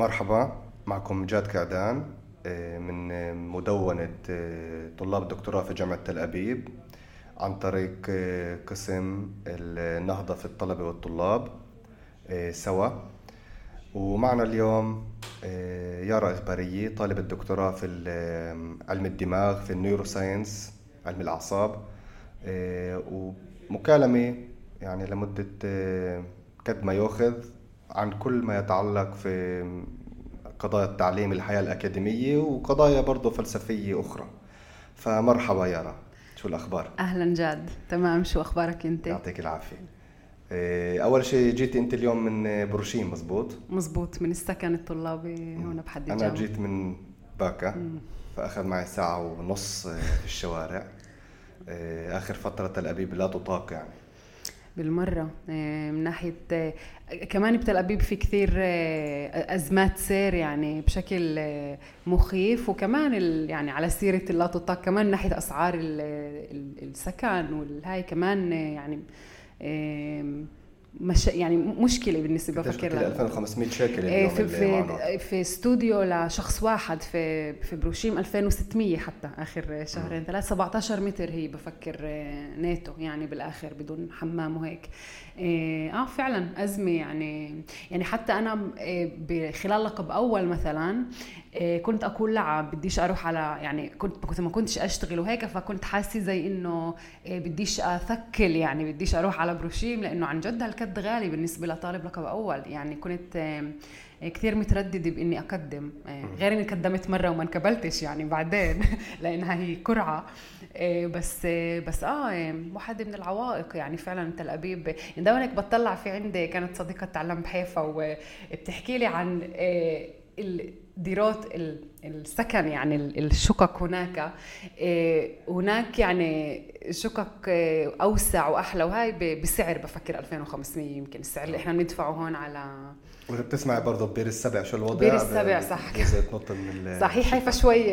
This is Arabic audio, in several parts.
مرحبا معكم جاد كعدان آه، من مدونة آه، طلاب الدكتوراه في جامعة تل أبيب عن طريق آه، قسم النهضة في الطلبة والطلاب سوا. ومعنا اليوم يارا إخبارية طالبة دكتوراه في علم الدماغ في النيوروساينس علم الأعصاب ومكالمة يعني لمدة قد ما يأخذ عن كل ما يتعلق في قضايا التعليم الحياة الأكاديمية وقضايا برضه فلسفية أخرى. فمرحبا يارا. شو الأخبار؟ أهلا جاد. تمام. شو أخبارك أنت؟ يعطيك العافية. إيه، أول شيء جيتي أنت اليوم من بروشيم مزبوط؟ مزبوط. من السكن الطلابي هون بحد الجامعة. أنا جيت من باكا فأخذ معي ساعة ونص في الشوارع. إيه، آخر فترة تل أبيب لا تطاق يعني. بالمرة آه، من ناحية آه، كمان بتل أبيب في كثير آه، أزمات سير يعني بشكل مخيف وكمان يعني على سيرة اللا تطاق كمان من ناحية أسعار السكن والهاي كمان يعني مش يعني مشكلة بالنسبة بفكر 2500 شيكل إيه، اليوم في في, في استوديو لشخص واحد في في ברושים 2600 حتى آخر شهرين ثلاث 17 متر هي بفكر آه، נטו يعني بالآخر بدون حمام وهيك. إيه، آه فعلا أزمة يعني. يعني حتى أنا إيه، خلال لقب أول مثلا كنت أقول لا بديش أروح على يعني كنت كنت ما كنتش أشتغل وهيك فكنت حاسة زي إنه بديش أثكل يعني بديش أروح على بروشيم لأنه عن جد هالكد غالي بالنسبة لطالب لقب أول. يعني كنت كثير مترددة بإني أقدم غير إني قدمت مرة وما انقبلتش يعني بعدين لأنها هي قرعة إيه، بس بس آه إيه، واحد من العوائق يعني فعلا تل أبيب. يعني دائما هيك بطلع في عندي كانت صديقة تعلم بحيفا وبتحكي لي عن إيه، الديرات السكن يعني الشقق هناك هناك يعني شقق أوسع وأحلى وهي بسعر بفكر 2500 يمكن السعر اللي إحنا بندفعه هون على وإذا بتسمعي برضه ببير السبع شو الوضع؟ بير السبع صح. تنط من صحيح حيفا شوي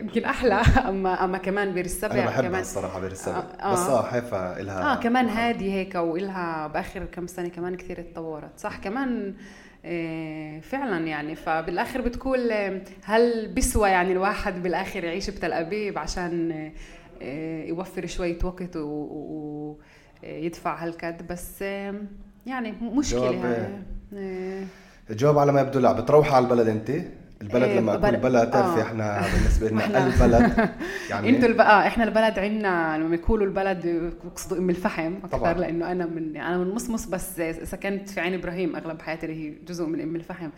يمكن أحلى. أما أما كمان بير السبع أنا بحبها كمان الصراحة بير السبع. آه بس آه حيفا إلها آه كمان هادي هيك وإلها بآخر كم سنة كمان كثير اتطورت صح؟ كمان آه، فعلا يعني. فبالآخر بتقول هل بسوى يعني الواحد بالآخر يعيش بتل أبيب عشان آه، يوفر شوية وقت ويدفع هالكد بس يعني مشكلة الجواب على ما يبدو لا. بتروح على البلد أنت؟ البلد إيه لما اكون بلد تعرفي آه. إحنا بالنسبة لنا البلد. يعني إنتوا الب... آه إحنا البلد عندنا لما يقولوا البلد بيقصدوا أم الفحم أكثر طبعا. لأنه أنا من أنا من مصمص بس سكنت في عين إبراهيم أغلب حياتي اللي هي جزء من أم الفحم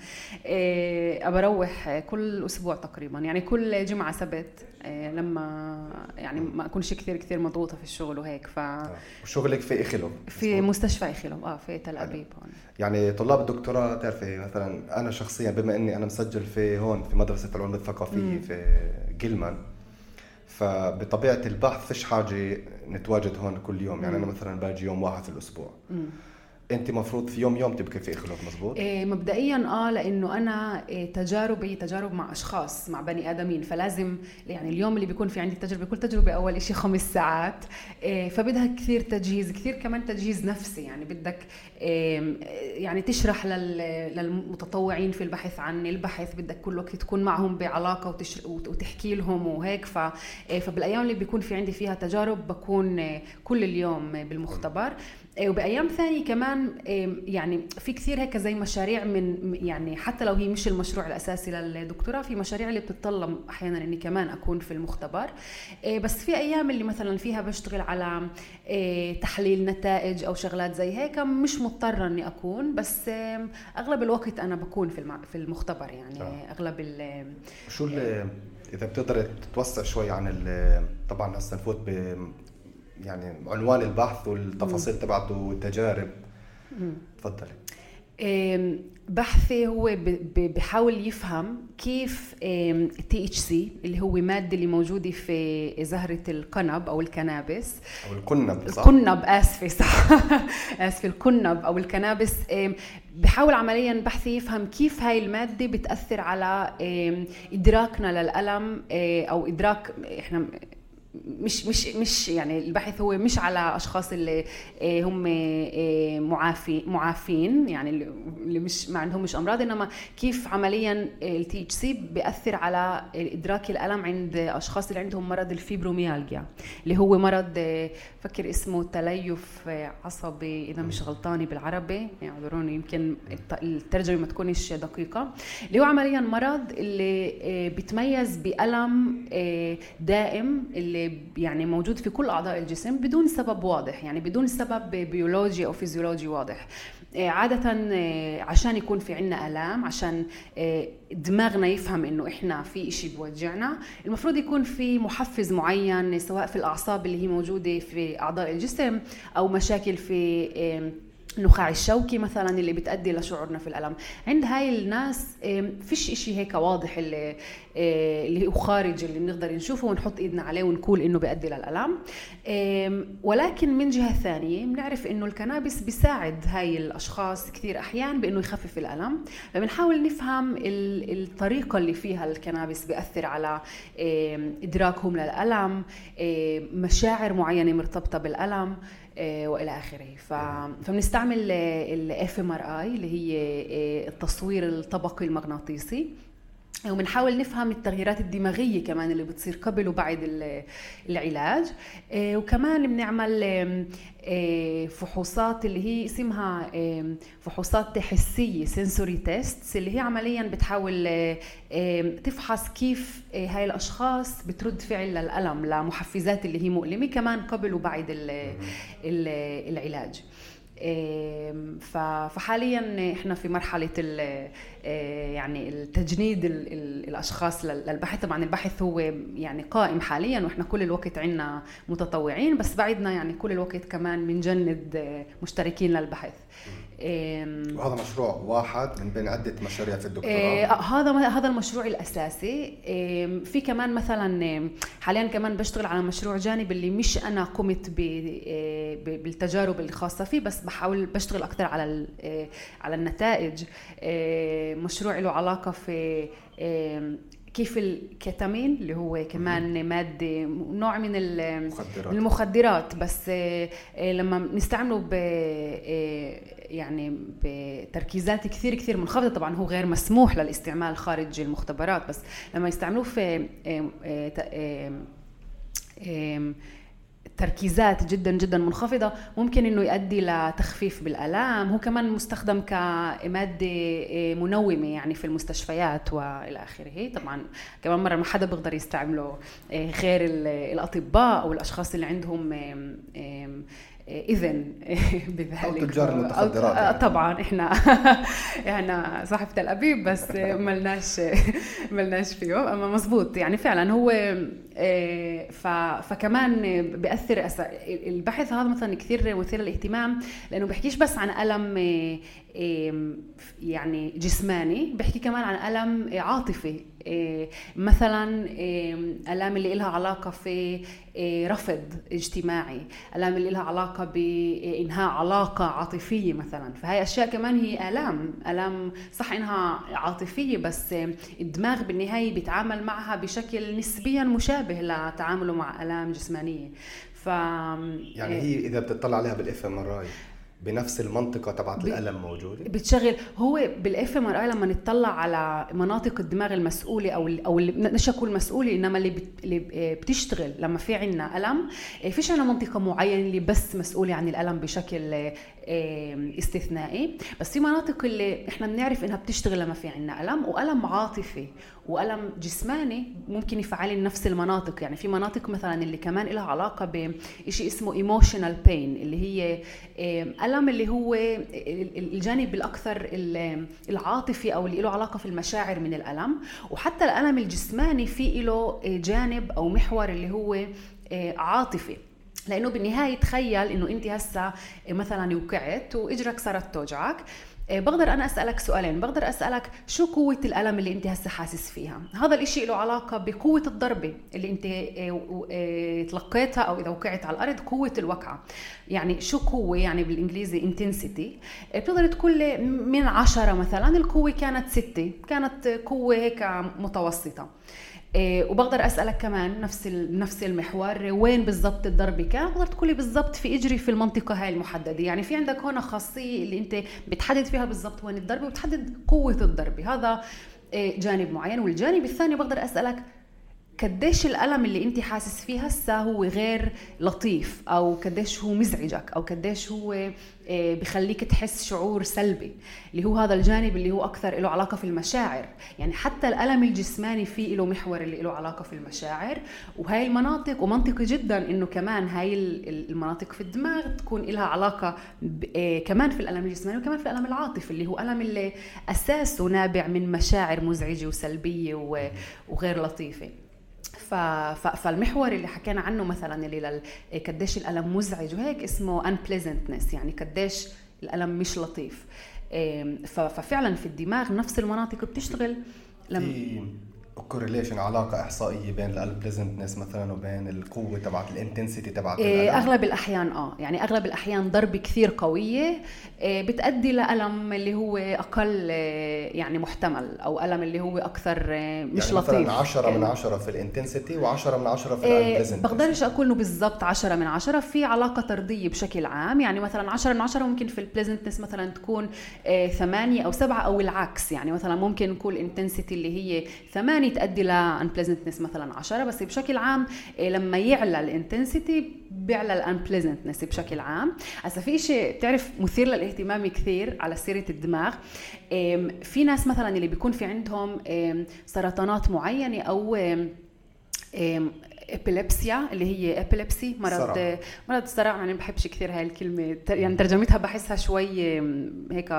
إيه بروح كل أسبوع تقريبا يعني كل جمعة سبت إيه لما يعني ما أكونش كثير كثير مضغوطة في الشغل وهيك ف وشغلك في إخلو؟ في مستشفى إخلو آه في تل أبيب. هون يعني طلاب الدكتوراه تعرفي مثلا أنا شخصيا بما إني أنا مسجل في هون في مدرسة العلوم الثقافية. في جيلمان فبطبيعة البحث فيش حاجة نتواجد هون كل يوم يعني مم. أنا مثلا باجي يوم واحد في الأسبوع مم. أنت مفروض في يوم يوم تبقي في إخلاق مزبوط إيه مبدئيا آه لأنه أنا إيه تجاربي تجارب مع أشخاص مع بني آدمين فلازم يعني اليوم اللي بيكون في عندي تجربة كل تجربة أول شيء خمس ساعات إيه فبدها كثير تجهيز كثير كمان تجهيز نفسي يعني بدك إيه يعني تشرح للمتطوعين في البحث عن البحث بدك كل وقت تكون معهم بعلاقة وتحكي لهم وهيك ف إيه فبالأيام اللي بيكون في عندي فيها تجارب بكون كل اليوم بالمختبر. إيه، وبأيام ثانية كمان إيه، يعني في كثير هيك زي مشاريع من يعني حتى لو هي مش المشروع الأساسي للدكتوراه في مشاريع اللي بتتطلب أحيانا إني كمان أكون في المختبر إيه، بس في أيام اللي مثلا فيها بشتغل على تحليل نتائج أو شغلات زي هيك مش مضطرة إني أكون بس أغلب الوقت أنا بكون في في المختبر يعني آه. أغلب ال شو إذا بتقدر تتوسع شوي عن طبعا هسه نفوت يعني عنوان البحث والتفاصيل تبعته والتجارب. تفضلي. بحثي هو بحاول يفهم كيف THC اللي هو مادة اللي موجودة في زهرة القنب أو ال cannabis. أو القنب صح؟ القنب آسفة صح. آسفة القنب أو ال cannabis. بحاول عمليا بحثي يفهم كيف هاي المادة بتأثر على إدراكنا للألم أو إدراك إحنا مش مش مش يعني البحث هو مش على أشخاص اللي آه، هم آه، معافي معافين يعني اللي مش ما عندهم مش أمراض إنما كيف عمليا ال THC بيأثر على إدراك الألم عند أشخاص اللي عندهم مرض الفيبروميالجيا اللي هو مرض فكر اسمه تليف عصبي إذا مش غلطاني بالعربي يعذروني يمكن الترجمة ما تكونش دقيقة اللي هو عمليا مرض اللي بيتميز بألم دائم اللي يعني موجود في كل أعضاء الجسم بدون سبب واضح يعني بدون سبب بيولوجي أو فيزيولوجي واضح. آه، عادة آه، عشان يكون في عنا آلام عشان آه، دماغنا يفهم إنه إحنا في إشي بوجعنا المفروض يكون في محفز معين سواء في الأعصاب اللي هي موجودة في أعضاء الجسم أو مشاكل في النخاع الشوكي مثلا اللي بتأدي لشعورنا في الألم. عند هاي الناس فيش إشي هيك واضح اللي آه، اللي هو خارج اللي بنقدر نشوفه ونحط إيدنا عليه ونقول إنه بيؤدي للألم. ولكن من جهة ثانية بنعرف إنه ال cannabis بيساعد هاي الأشخاص كثير أحيان بإنه يخفف الألم. فبنحاول نفهم الطريقة اللي فيها ال cannabis بيأثر على إدراكهم للألم مشاعر معينة مرتبطة بالألم. آه، وإلى آخره. فبنستعمل ال fMRI اللي هي آه، التصوير الطبقي المغناطيسي. وبنحاول نفهم التغييرات الدماغية كمان اللي بتصير قبل وبعد العلاج. آه، وكمان بنعمل آه، فحوصات اللي هي اسمها فحوصات حسية سنسوري تيست اللي هي عمليا بتحاول تفحص كيف آه، هاي الأشخاص بترد فعل للألم لمحفزات اللي هي مؤلمة كمان قبل وبعد العلاج. فحاليا إحنا في مرحلة يعني التجنيد الأشخاص للبحث. طبعا البحث هو يعني قائم حاليا وإحنا كل الوقت عندنا متطوعين بس بعدنا يعني كل الوقت كمان بنجند مشتركين للبحث. وهذا مشروع واحد من بين عدة مشاريع في الدكتوراه. آه هذا هذا المشروع الأساسي. في كمان مثلا حاليا كمان بشتغل على مشروع جانبي اللي مش أنا قمت بالتجارب الخاصة فيه بس بحاول بشتغل أكثر على على النتائج. مشروع له علاقة في كيف الكتامين اللي هو كمان مادة نوع من المخدرات, المخدرات. بس آه، لما بنستعمله ب آه، يعني بتركيزات كثير كثير منخفضة طبعا هو غير مسموح للاستعمال خارج المختبرات. بس لما يستعملوه في آه، تركيزات جدا جدا منخفضة ممكن إنه يؤدي لتخفيف بالآلام. هو كمان مستخدم كمادة آه، منومة يعني في المستشفيات وإلى آخره. طبعا كمان مرة ما حدا بيقدر يستعمله آه، غير الأطباء أو الأشخاص اللي عندهم إذن بذلك. أو تجار المخدرات يعني. طبعا إحنا إحنا صاحب تل أبيب بس ملناش ملناش فيه. أما مزبوط يعني فعلا هو آه، فكمان بيأثر البحث هذا مثلا كثير مثير للاهتمام لأنه بيحكيش بس عن ألم يعني جسماني بحكي كمان عن ألم عاطفي. مثلا ألام اللي لها علاقة في إيه، رفض اجتماعي ألام اللي لها علاقة بانهاء علاقة عاطفية مثلا. فهي أشياء كمان هي ألام. ألام صح إنها عاطفية بس الدماغ بالنهاية بيتعامل معها بشكل نسبيا مشابه لتعامله مع ألام جسمانية. ف يعني هي إذا بتطلع عليها بال fMRI. بنفس المنطقة تبعت الألم موجودة؟ بتشغل. هو بال fMRI لما نطلع على مناطق الدماغ المسؤولة أو أو اللي مش أقول مسؤولة إنما اللي اللي بتشتغل لما في عنا ألم إيه، فيش عنا منطقة معينة اللي بس مسؤولة عن الألم بشكل استثنائي. بس في مناطق اللي إحنا بنعرف إنها بتشتغل لما في عنا ألم وألم عاطفي وألم جسماني ممكن يفعل نفس المناطق. يعني في مناطق مثلا اللي كمان لها علاقة بشيء اسمه ايموشنال بين اللي هي الم اللي هو الجانب الأكثر العاطفي أو اللي له علاقة في المشاعر من الألم. وحتى الألم الجسماني في له جانب أو محور اللي هو عاطفي. لأنه بالنهاية تخيل إنه أنت هسه مثلا وقعت وإجرك صارت توجعك. بقدر أنا أسألك سؤالين. بقدر أسألك شو قوة الألم اللي أنت هسه حاسس فيها؟ هذا الإشي له علاقة بقوة الضربة اللي أنت إيه، إيه، تلقيتها أو إذا وقعت على الأرض قوة الوقعة. يعني شو قوة؟ يعني بالإنجليزي انتنسيتي بتقدر تقول من عشرة مثلا القوة كانت ستة كانت قوة هيك متوسطة. إيه وبقدر أسألك كمان نفس نفس المحور وين بالضبط الضربة كان؟ بقدر تقولي بالضبط في إجري في المنطقة هاي المحددة. يعني في عندك هون خاصية اللي أنت بتحدد فيها بالضبط وين الضربة وبتحدد قوة الضربة. هذا إيه جانب معين. والجانب الثاني بقدر أسألك قديش الألم اللي أنت حاسس فيه هسه هو غير لطيف أو قديش هو مزعجك أو قديش هو آه، بخليك تحس شعور سلبي اللي هو هذا الجانب اللي هو أكثر له علاقة في المشاعر. يعني حتى الألم الجسماني فيه له محور اللي له علاقة في المشاعر وهي المناطق ومنطقي جدا إنه كمان هاي المناطق في الدماغ تكون لها علاقة آه، كمان في الألم الجسماني وكمان في الألم العاطفي اللي هو ألم اللي أساسه نابع من مشاعر مزعجة وسلبية وغير لطيفة. فالمحور اللي حكينا عنه مثلا اللي قديش الألم مزعج وهيك اسمه unpleasantness يعني قديش الألم مش لطيف. ففعلا في الدماغ نفس المناطق بتشتغل لما correlation علاقة إحصائية بين ال pleasantness مثلا وبين القوة تبعت ال intensity تبعت إيه أغلب الأحيان آه يعني أغلب الأحيان ضربه كثير قوية إيه بتؤدي لألم اللي هو أقل إيه يعني محتمل أو ألم اللي هو أكثر إيه مش يعني لطيف. مثلا 10 من 10 في ال intensity و10 من 10 في إيه البليزنتنس. بقدرش أقول إنه بالضبط 10 من 10 في علاقة طردية بشكل عام. يعني مثلا 10 من 10 ممكن في ال pleasantness مثلا تكون إيه 8 أو 7 أو العكس. يعني مثلا ممكن نقول ال intensity اللي هي 8 تؤدي ل unpleasantness مثلا 10 بس بشكل عام إيه، لما يعلى ال intensity بيعلى ال unpleasantness بشكل عام. هسا في شيء بتعرف مثير للاهتمام كثير على سيرة الدماغ. في ناس مثلا اللي بيكون في عندهم سرطانات معينة أو ابيليبسيا اللي هي ابيليبسي مرض صراع. مرض الصرع يعني ما بحبش كثير هاي الكلمة. يعني ترجمتها بحسها شوي هيك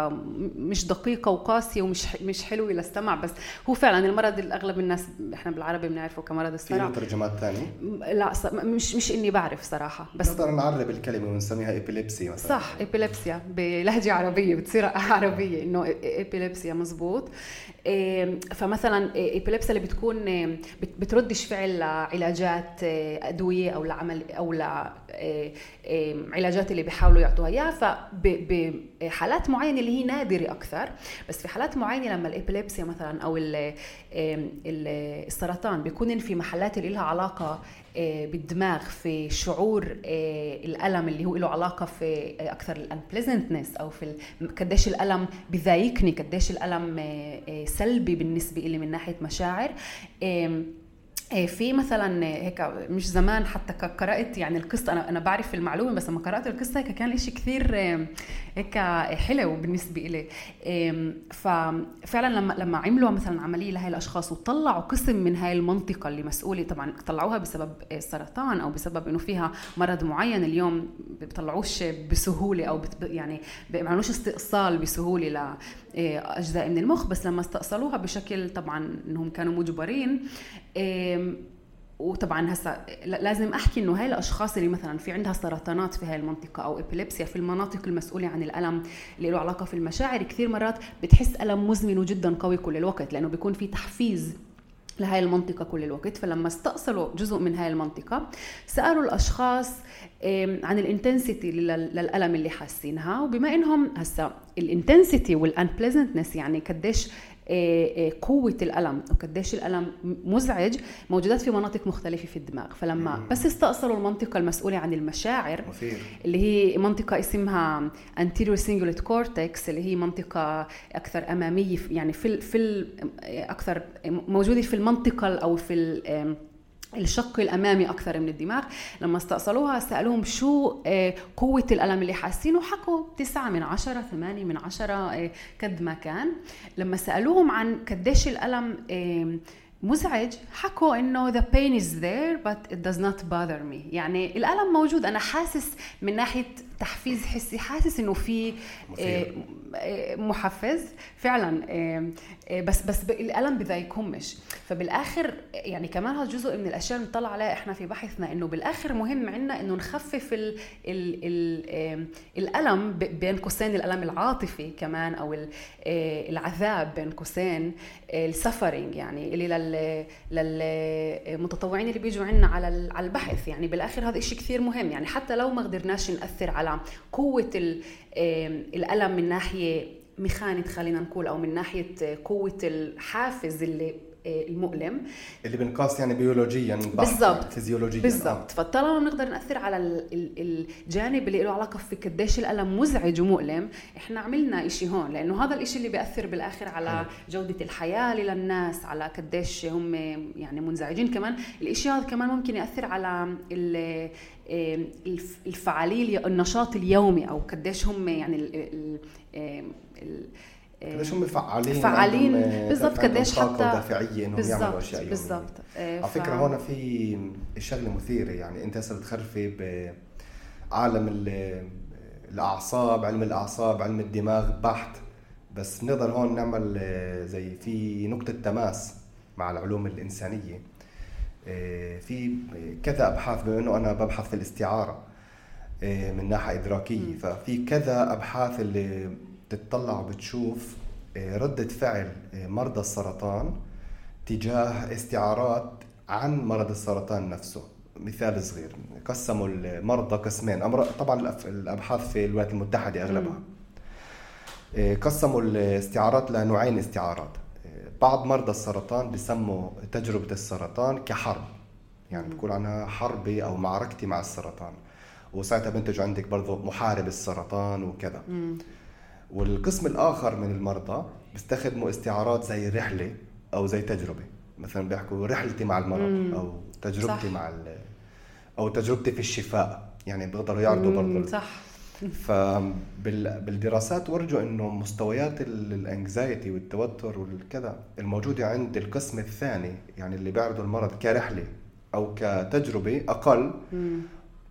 مش دقيقة وقاسية ومش مش حلوة للسمع. بس هو فعلا المرض اللي أغلب الناس إحنا بالعربي بنعرفه كمرض الصرع. في ترجمات ثانية لا مش مش إني بعرف صراحة. بس نقدر نعرب الكلمة ونسميها epilepsy مثلا. صح ابيليبسيا بلهجة عربية بتصير عربية إنه ابيليبسيا مزبوط. فمثلا ابيليبسيا اللي بتكون بتردش فعل لعلاجات علاجات آه، أدوية أو لعمل أو لعلاجات اللي بيحاولوا يعطوها إياها. فبحالات معينة اللي هي نادرة أكثر. بس في حالات معينة لما الابيليبسيا مثلا أو السرطان بيكون في محلات اللي لها علاقة بالدماغ في شعور الألم اللي هو له علاقة في أكثر الانبليزنتنس أو في قديش الألم بضايقني قديش الألم سلبي بالنسبة لي من ناحية مشاعر. في مثلا هيك مش زمان حتى قرأت يعني القصة أنا أنا بعرف المعلومة بس لما قرأت القصة هيك كان شيء كثير هيك حلو بالنسبة لي ففعلا لما لما عملوا مثلا عملية لهي الأشخاص وطلعوا قسم من هاي المنطقة اللي مسؤولة طبعا طلعوها بسبب السرطان أو بسبب إنه فيها مرض معين اليوم بيطلعوش بسهولة أو يعني بيعملوش استئصال بسهولة لاجزاء من المخ بس لما استأصلوها بشكل طبعا إنهم كانوا مجبرين وطبعا هسا لازم أحكي إنه هاي الأشخاص اللي مثلا في عندها سرطانات في هاي المنطقة أو ابيليبسيا في المناطق المسؤولة عن الألم اللي له علاقة في المشاعر كثير مرات بتحس ألم مزمن وجدا قوي كل الوقت لأنه بيكون في تحفيز لهاي المنطقة كل الوقت. فلما استأصلوا جزء من هاي المنطقة سألوا الأشخاص عن ال intensity للألم اللي حاسينها. وبما إنهم هسا ال intensity وال unpleasantness يعني قديش آه، آه، قوة الألم وقديش الألم مزعج موجودات في مناطق مختلفة في الدماغ فلما مم. بس استأصلوا المنطقة المسؤولة عن المشاعر مثير. اللي هي منطقة اسمها anterior cingulate cortex اللي هي منطقة أكثر أمامية يعني في في أكثر موجودة في المنطقة أو في الشق الأمامي أكثر من الدماغ. لما استأصلوها سألوهم شو آه، قوة الألم اللي حاسينه حكوا تسعة من عشرة ثمانية من عشرة آه، قد ما كان. لما سألوهم عن قديش الألم مزعج حكوا إنه the pain is there but it does not bother me. يعني الألم موجود. أنا حاسس من ناحية تحفيز حسي حاسس إنه في آه، آه، محفز. فعلا آه، بس بس الألم بضايقهمش فبالآخر يعني كمان هذا جزء من الأشياء اللي نطلع عليها إحنا في بحثنا إنه بالآخر مهم عندنا إنه نخفف ال ال ال الألم بين قوسين الألم العاطفي كمان أو العذاب بين قوسين السفرنج يعني اللي للمتطوعين اللي بيجوا عندنا على على البحث. يعني بالآخر هذا شيء كثير مهم. يعني حتى لو ما قدرناش نأثر على قوة الألم من ناحية ميخانيت خلينا نقول أو من ناحية قوة الحافز اللي المؤلم. اللي بنقاس يعني بيولوجيا بالضبط. فيزيولوجيا بالضبط. فطالما بنقدر نأثر على الجانب اللي له علاقة في قديش الألم مزعج ومؤلم إحنا عملنا إشي هون لأنه هذا الإشي اللي بيأثر بالآخر على جودة الحياة للناس على قديش هم يعني منزعجين كمان. الإشي هذا كمان ممكن يأثر على الفعالية النشاط اليومي أو قديش هم يعني ال ال قديش هم فعالين فعالين بالضبط قديش حتى دافعيه إنهم يعملوا أشياء بالضبط. على فكرة هون في شغلة مثيرة يعني أنت هسه بتخرفي بعالم الأعصاب علم الأعصاب علم الدماغ بحت بس بنقدر هون نعمل زي في نقطة تماس مع العلوم الإنسانية. في كذا أبحاث بما إنه أنا ببحث في الاستعارة من ناحية إدراكية ففي كذا أبحاث اللي بتطلع وبتشوف آه، ردة فعل آه، مرضى السرطان تجاه استعارات عن مرض السرطان نفسه. مثال صغير قسموا المرضى قسمين. طبعا الأبحاث في الولايات المتحدة أغلبها. آه، قسموا الاستعارات لنوعين استعارات. بعض مرضى السرطان بسموا تجربة السرطان كحرب. يعني بقول عنها حربي أو معركتي مع السرطان. وساعتها بنتج عندك برضه محارب السرطان وكذا. والقسم الآخر من المرضى بيستخدموا استعارات زي رحلة أو زي تجربة مثلا بيحكوا رحلتي مع المرض أو تجربتي صح. مع أو تجربتي في الشفاء يعني بيقدروا يعرضوا برضه صح فبالدراسات ورجوا إنه مستويات الانكزايتي والتوتر والكذا الموجودة عند القسم الثاني يعني اللي بيعرضوا المرض كرحلة أو كتجربة أقل مم.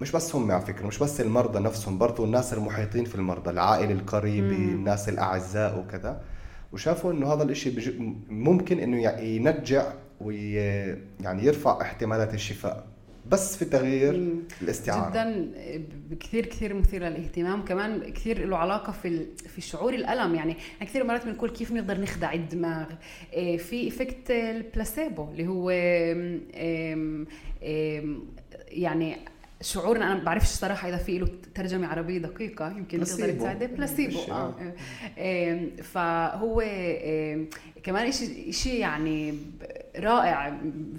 مش بس هم على فكرة مش بس المرضى نفسهم برضو الناس المحيطين في المرضى العائلة القريبة الناس الأعزاء وكذا. وشافوا إنه هذا الشيء ممكن إنه ينجع وي يعني يرفع احتمالات الشفاء بس في تغيير. الاستعارة. جدا كثير كثير مثير للاهتمام. كمان كثير له علاقة في في شعور الألم. يعني كثير مرات بنقول كيف نقدر نخدع الدماغ؟ إيه، في effect ال placebo اللي هو يعني شعورنا أنا ما بعرفش صراحة إذا في له ترجمة عربية دقيقة يمكن يقدر يساعد بلاسيبو آه فهو كمان شيء شيء يعني رائع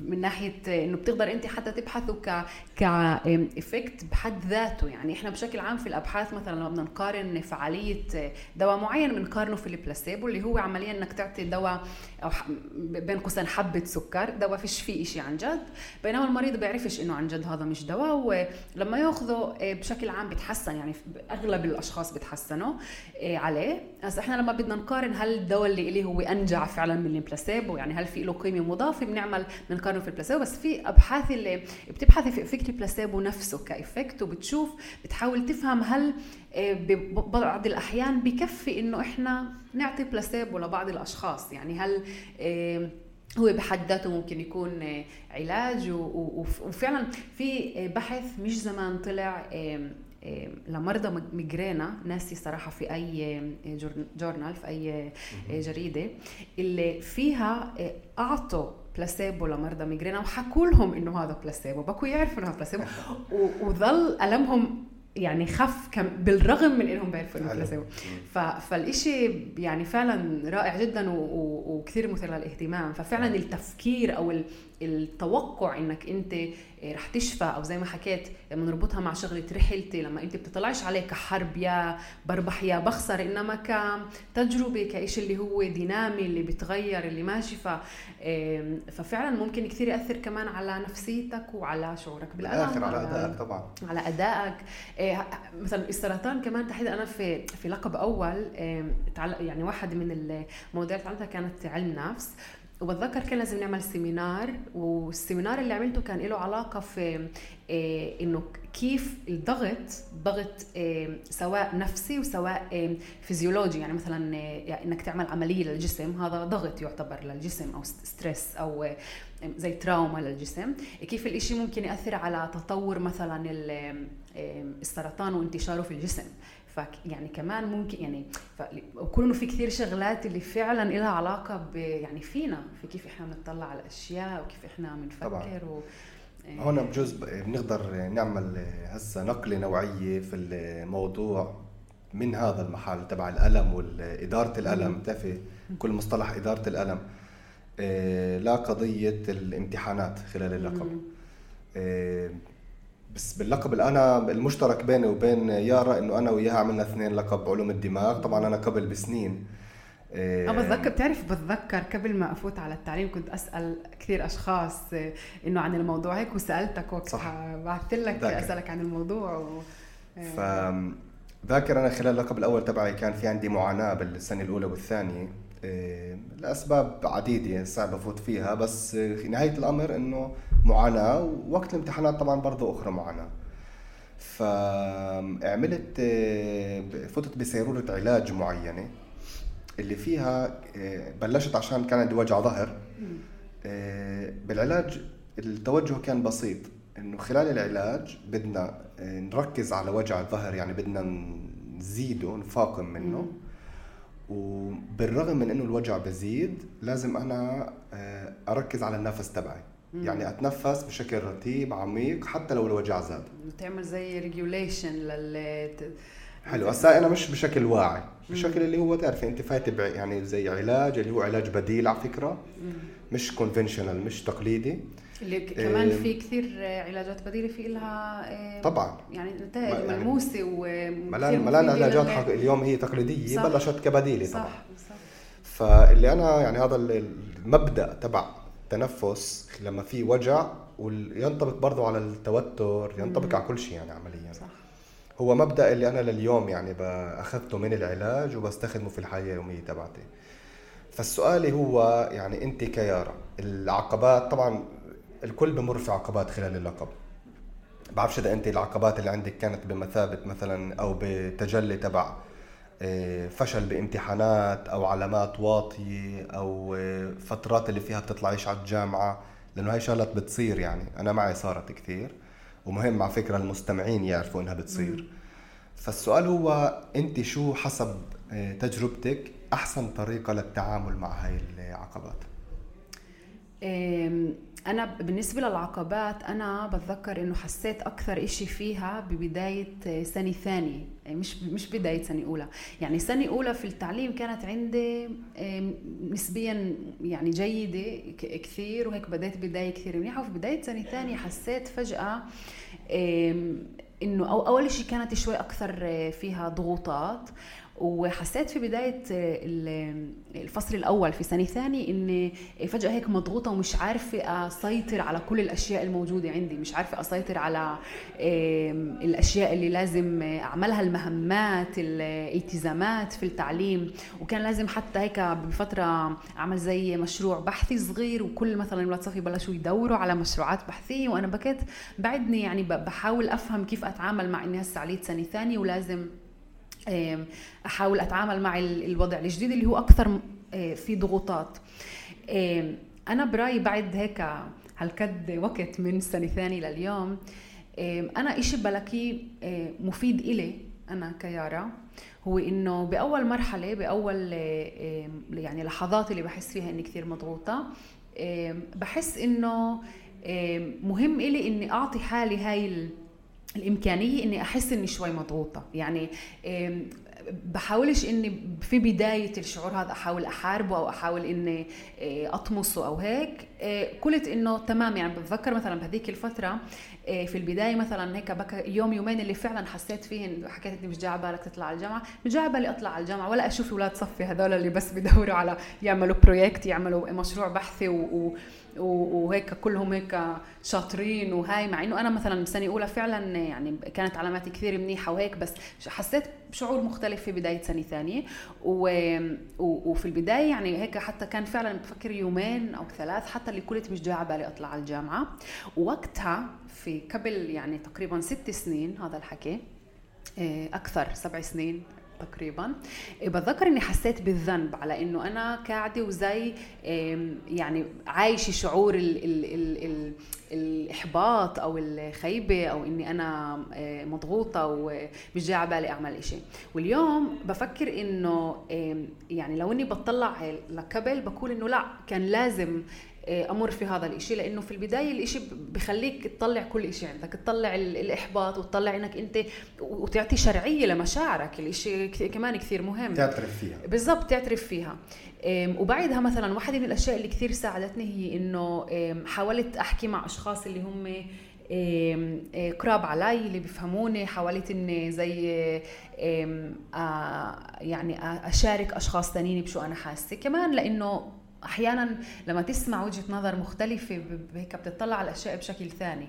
من ناحية إنه بتقدر أنت حتى تبحثه ك ك effect بحد ذاته. يعني إحنا بشكل عام في الأبحاث مثلا لما بدنا نقارن فعالية دواء معين بنقارنه في البلاسيبو اللي هو عمليا إنك تعطي دواء أو بين قوسين حبة سكر دواء فيش فيه شيء عن جد بينما المريض بيعرفش إنه عن جد هذا مش دواء ولما يأخذه بشكل عام بيتحسن. يعني أغلب الأشخاص بيتحسنوا عليه. هسه إحنا لما بدنا نقارن هل الدواء اللي إليه هو أنجع فعلا من البلاسيبو يعني هل في له قيمه مضافة بنعمل بنقارنه في البلاسيبو بس في أبحاث اللي بتبحثي في effect ال placebo نفسه ك effect وبتشوف بتحاول تفهم هل آه، ببعض الأحيان بكفي إنه إحنا نعطي بلاسيبو لبعض الأشخاص. يعني هل آه، هو بحد ذاته ممكن يكون آه، علاج وفعلا في بحث مش زمان طلع لمرضى ميجرينا ناسي صراحة في أي journal في أي جريدة اللي فيها أعطوا بلاسيبو لمرضى ميجرينا وحكوا لهم إنه هذا بلاسيبو بكوا يعرفوا إنه هذا بلاسيبو وظل ألمهم يعني خف كم بالرغم من إنهم بيعرفوا إنه بلاسيبو فالإشي يعني فعلا رائع جدا وكثير مثير للاهتمام. ففعلا التفكير أو التوقع إنك أنت رح تشفى أو زي ما حكيت لما نربطها مع شغلة رحلتي لما انت بتطلعش عليه كحرب يا بربح يا بخسر إنما كتجربة كإشي اللي هو دينامي اللي بيتغير اللي ماشي ف ففعلا ممكن كثير يأثر كمان على نفسيتك وعلى شعورك بالألم على أدائك طبعا. على أدائك. إيه، مثلا السرطان كمان تحديدا أنا في في لقب أول يعني واحد من المواضيع اللي تعلمتها كانت علم نفس. وبتذكر كان لازم نعمل seminar وال seminar اللي عملته كان له علاقة في إيه إنه كيف الضغط ضغط إيه سواء نفسي وسواء فيزيولوجي يعني مثلا يعني إنك تعمل عملية للجسم هذا ضغط يعتبر للجسم أو stress أو زي trauma للجسم. كيف الإشي ممكن يأثر على تطور مثلا السرطان وانتشاره في الجسم. يعني كمان ممكن يعني وكونه في كثير شغلات اللي فعلا لها علاقة ب يعني فينا في كيف إحنا بنطلع على الاشياء وكيف إحنا بنفكر و إيه. هون بجوز بنقدر نعمل هسه نقلة نوعية في الموضوع من هذا المحل تبع الألم واداره الألم بتعرفي؟ كل مصطلح إدارة الألم. لقضيه الامتحانات خلال اللقب. بس باللقب اللي أنا المشترك بيني وبين يارا إنه أنا وياها عملنا اثنين لقب علوم الدماغ. طبعا أنا قبل بسنين. آه بتذكر بتعرف بتذكر قبل ما أفوت على التعليم كنت أسأل كثير أشخاص آه، إنه عن الموضوع. هيك وسألتك وقتها. بعثت لك. أسألك عن الموضوع و... ف ذاكر أنا خلال اللقب الأول تبعي كان في عندي معاناة بالسنة الأولى والثانية. آه، لأسباب عديدة صعب افوت فيها بس في نهاية الأمر إنه معاناة ووقت الامتحانات طبعا برضه أخرى معاناة. فعملت آه، فتت بسيرورة علاج معينة اللي فيها آه، بلشت عشان كان عندي وجع ظهر. بالعلاج التوجه كان بسيط إنه خلال العلاج بدنا نركز على وجع الظهر يعني بدنا نزيده نفاقم منه. وبالرغم من إنه الوجع بزيد لازم أنا آه، أركز على النفس تبعي مم. يعني أتنفس بشكل رتيب عميق حتى لو الوجع زاد تعمل زي regulation لل حلو. هسا أنا مش بشكل واعي بشكل اللي هو تعرفي أنت فايت يعني زي علاج اللي هو علاج بديل على فكرة. مش conventional مش تقليدي. اللي كمان في كثير علاجات بديلة في لها طبعا. يعني نتائج يعني ملموسة ملان ملان علاجات اليوم هي تقليدية صح. بلشت كبديلة طبعا. صح صح. فاللي أنا يعني هذا المبدأ تبع التنفس لما في وجع وينطبق برضه على التوتر ينطبق على كل شيء يعني عمليا. صح. هو مبدأ اللي أنا لليوم يعني أخذته من العلاج وبستخدمه في الحياة اليومية تبعتي. فالسؤال هو يعني أنت كيارا العقبات طبعا الكل بمر في عقبات خلال اللقب. بعرفش إذا أنت العقبات اللي عندك كانت بمثابة مثلا أو بتجلي تبع آه، فشل بامتحانات أو علامات واطية أو آه، فترات اللي فيها بتطلعيش على الجامعة لأنه هاي شغلات بتصير يعني. أنا معي صارت كثير. ومهم على فكرة المستمعين يعرفوا إنها بتصير. فالسؤال هو أنت شو حسب آه، تجربتك أحسن طريقة للتعامل مع هاي العقبات؟ أنا بالنسبة للعقبات أنا بتذكر إنه حسيت أكثر إشي فيها ببداية سنة ثانية. يعني مش مش بداية سنة أولى. يعني سنة أولى في التعليم كانت عندي نسبيا يعني جيدة كثير وهيك بديت بداية كثير منيحة. وفي بداية سنة ثانية حسيت فجأة إنه أو أول شيء كانت شوي أكثر فيها ضغوطات. وحسيت في بداية الفصل الأول في سنة ثاني إني فجأة هيك مضغوطة ومش عارفة أسيطر على كل الأشياء الموجودة عندي. مش عارفة أسيطر على الأشياء اللي لازم أعملها المهمات الالتزامات في التعليم. وكان لازم حتى هيك بفترة أعمل زي مشروع بحثي صغير وكل مثلا أولاد صفي بلشوا يدوروا على مشروعات بحثية. وأنا بكيت بعدني يعني بحاول أفهم كيف أتعامل مع إني هسه عليت سنة ثانية ولازم أحاول أتعامل مع الوضع الجديد اللي هو أكثر آه، في ضغوطات. أنا برأيي بعد هيك هالكد وقت من سنه ثانية لليوم أنا إشي بلاقيه آه، مفيد إلي أنا كيارا هو إنه بأول مرحلة بأول يعني لحظات اللي بحس فيها إني كثير مضغوطة بحس إنه مهم إلي إني أعطي حالي هاي الإمكانية إني أحس إني شوي مضغوطة. يعني بحاولش إني في بداية الشعور هذا أحاول أحاربه أو أحاول إني آه، أطمسه أو هيك. قلت آه، إنه تمام يعني بتذكر مثلا بهذيك الفترة آه، في البداية مثلا هيك بك يوم يومين اللي فعلا حسيت فيهن حكيت إني مش جاي بالك تطلع على الجامعة. مش جاي بالي أطلع على الجامعة ولا أشوف أولاد صفي هذول اللي بس بدوروا على يعملوا بروجكت يعملوا مشروع بحثي و وهيك كلهم هيك شاطرين وهاي مع إنه أنا مثلا سنة أولى فعلا يعني كانت علاماتي كثير منيحة وهيك بس حسيت بشعور مختلف. في بداية سنة ثانية. و... وفي البداية يعني هيك حتى كان فعلا بفكر يومين أو ثلاث حتى اللي كنت مش جاي على بالي أطلع على الجامعة. ووقتها في قبل يعني تقريبا ست سنين هذا الحكي آه، أكثر سبع سنين تقريبا. بتذكر إني حسيت بالذنب على إنه أنا قاعدة وزي يعني عايشة شعور ال ال ال الإحباط أو الخيبة أو إني أنا آه، مضغوطة ومش جاي على بالي أعمل إشي. واليوم بفكر إنه يعني لو إني بطلع لقبل بقول إنه لا كان لازم أمر في هذا الإشي لأنه في البداية الإشي بخليك تطلع كل إشي عندك تطلع الإحباط وتطلع إنك أنت وتعطي شرعية لمشاعرك الإشي كمان كثير مهم. تعترف فيها. بالضبط تعترف فيها. وبعدها مثلا واحدة من الأشياء اللي كثير ساعدتني هي إنه حاولت أحكي مع أشخاص اللي هم آه، قراب علي اللي بيفهموني حاولت إني زي يعني أشارك أشخاص ثانيين بشو أنا حاسة. كمان لأنه أحيانا لما تسمع وجهة نظر مختلفة هيك بتطلع على الأشياء بشكل ثاني.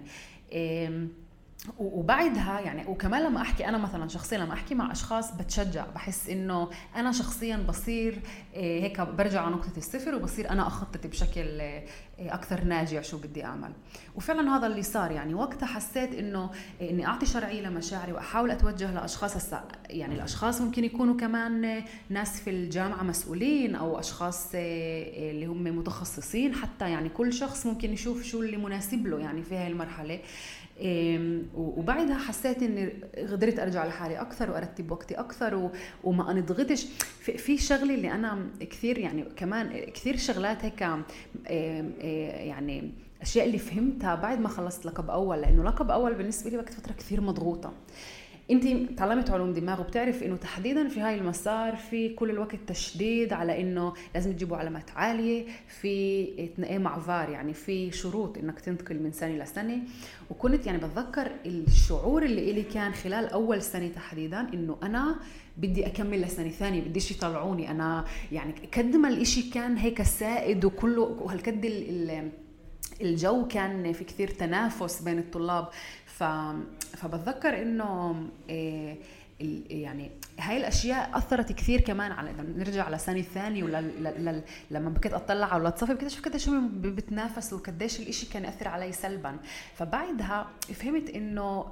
وبعدها يعني وكمان لما أحكي أنا مثلا شخصيا لما أحكي مع أشخاص بتشجع بحس إنه أنا شخصيا بصير آه، هيك برجع على نقطة الصفر وبصير أنا أخطط بشكل آه، أكثر ناجع شو بدي أعمل. وفعلا هذا اللي صار يعني. وقتها حسيت إنه آه، إني أعطي شرعية لمشاعري وأحاول أتوجه لأشخاص. يعني الأشخاص ممكن يكونوا كمان ناس في الجامعة مسؤولين أو أشخاص اللي هم متخصصين. حتى يعني كل شخص ممكن يشوف شو اللي مناسب له يعني في هاي المرحلة. وبعدها حسيت إني قدرت أرجع لحالي أكثر وأرتب وقتي أكثر وما أنضغطش. في شغله اللي أنا كثير يعني كمان كثير شغلات هيك يعني أشياء اللي فهمتها بعد ما خلصت لقب أول لأنه لقب أول بالنسبة لي وقت فترة كثير مضغوطة. انت تعلمت علوم دماغ وبتعرف انه تحديدا في هاي المسار في كل الوقت تشديد على إنه لازم تجيبوا علامات عالية في مع فار يعني في شروط إنك تنتقل من سنة لسنه وكنت يعني بتذكر الشعور اللي إلي كان خلال أول سنة تحديدا إنه أنا بدي أكمل لسنة ثانية بديش يطلعوني. أنا يعني قد ما الإشي كان هيك سائد وكله وهالقد الجو كان في كثير تنافس بين الطلاب. فبتذكر إنه إيه يعني هاي الأشياء أثرت كثير كمان على لما نرجع على سنه ثانية ولا لما بكيت أطلع على بكيت أشوف قديش بتنافسوا وقديش الإشي كان يأثر علي سلبا. فبعدها فهمت إنه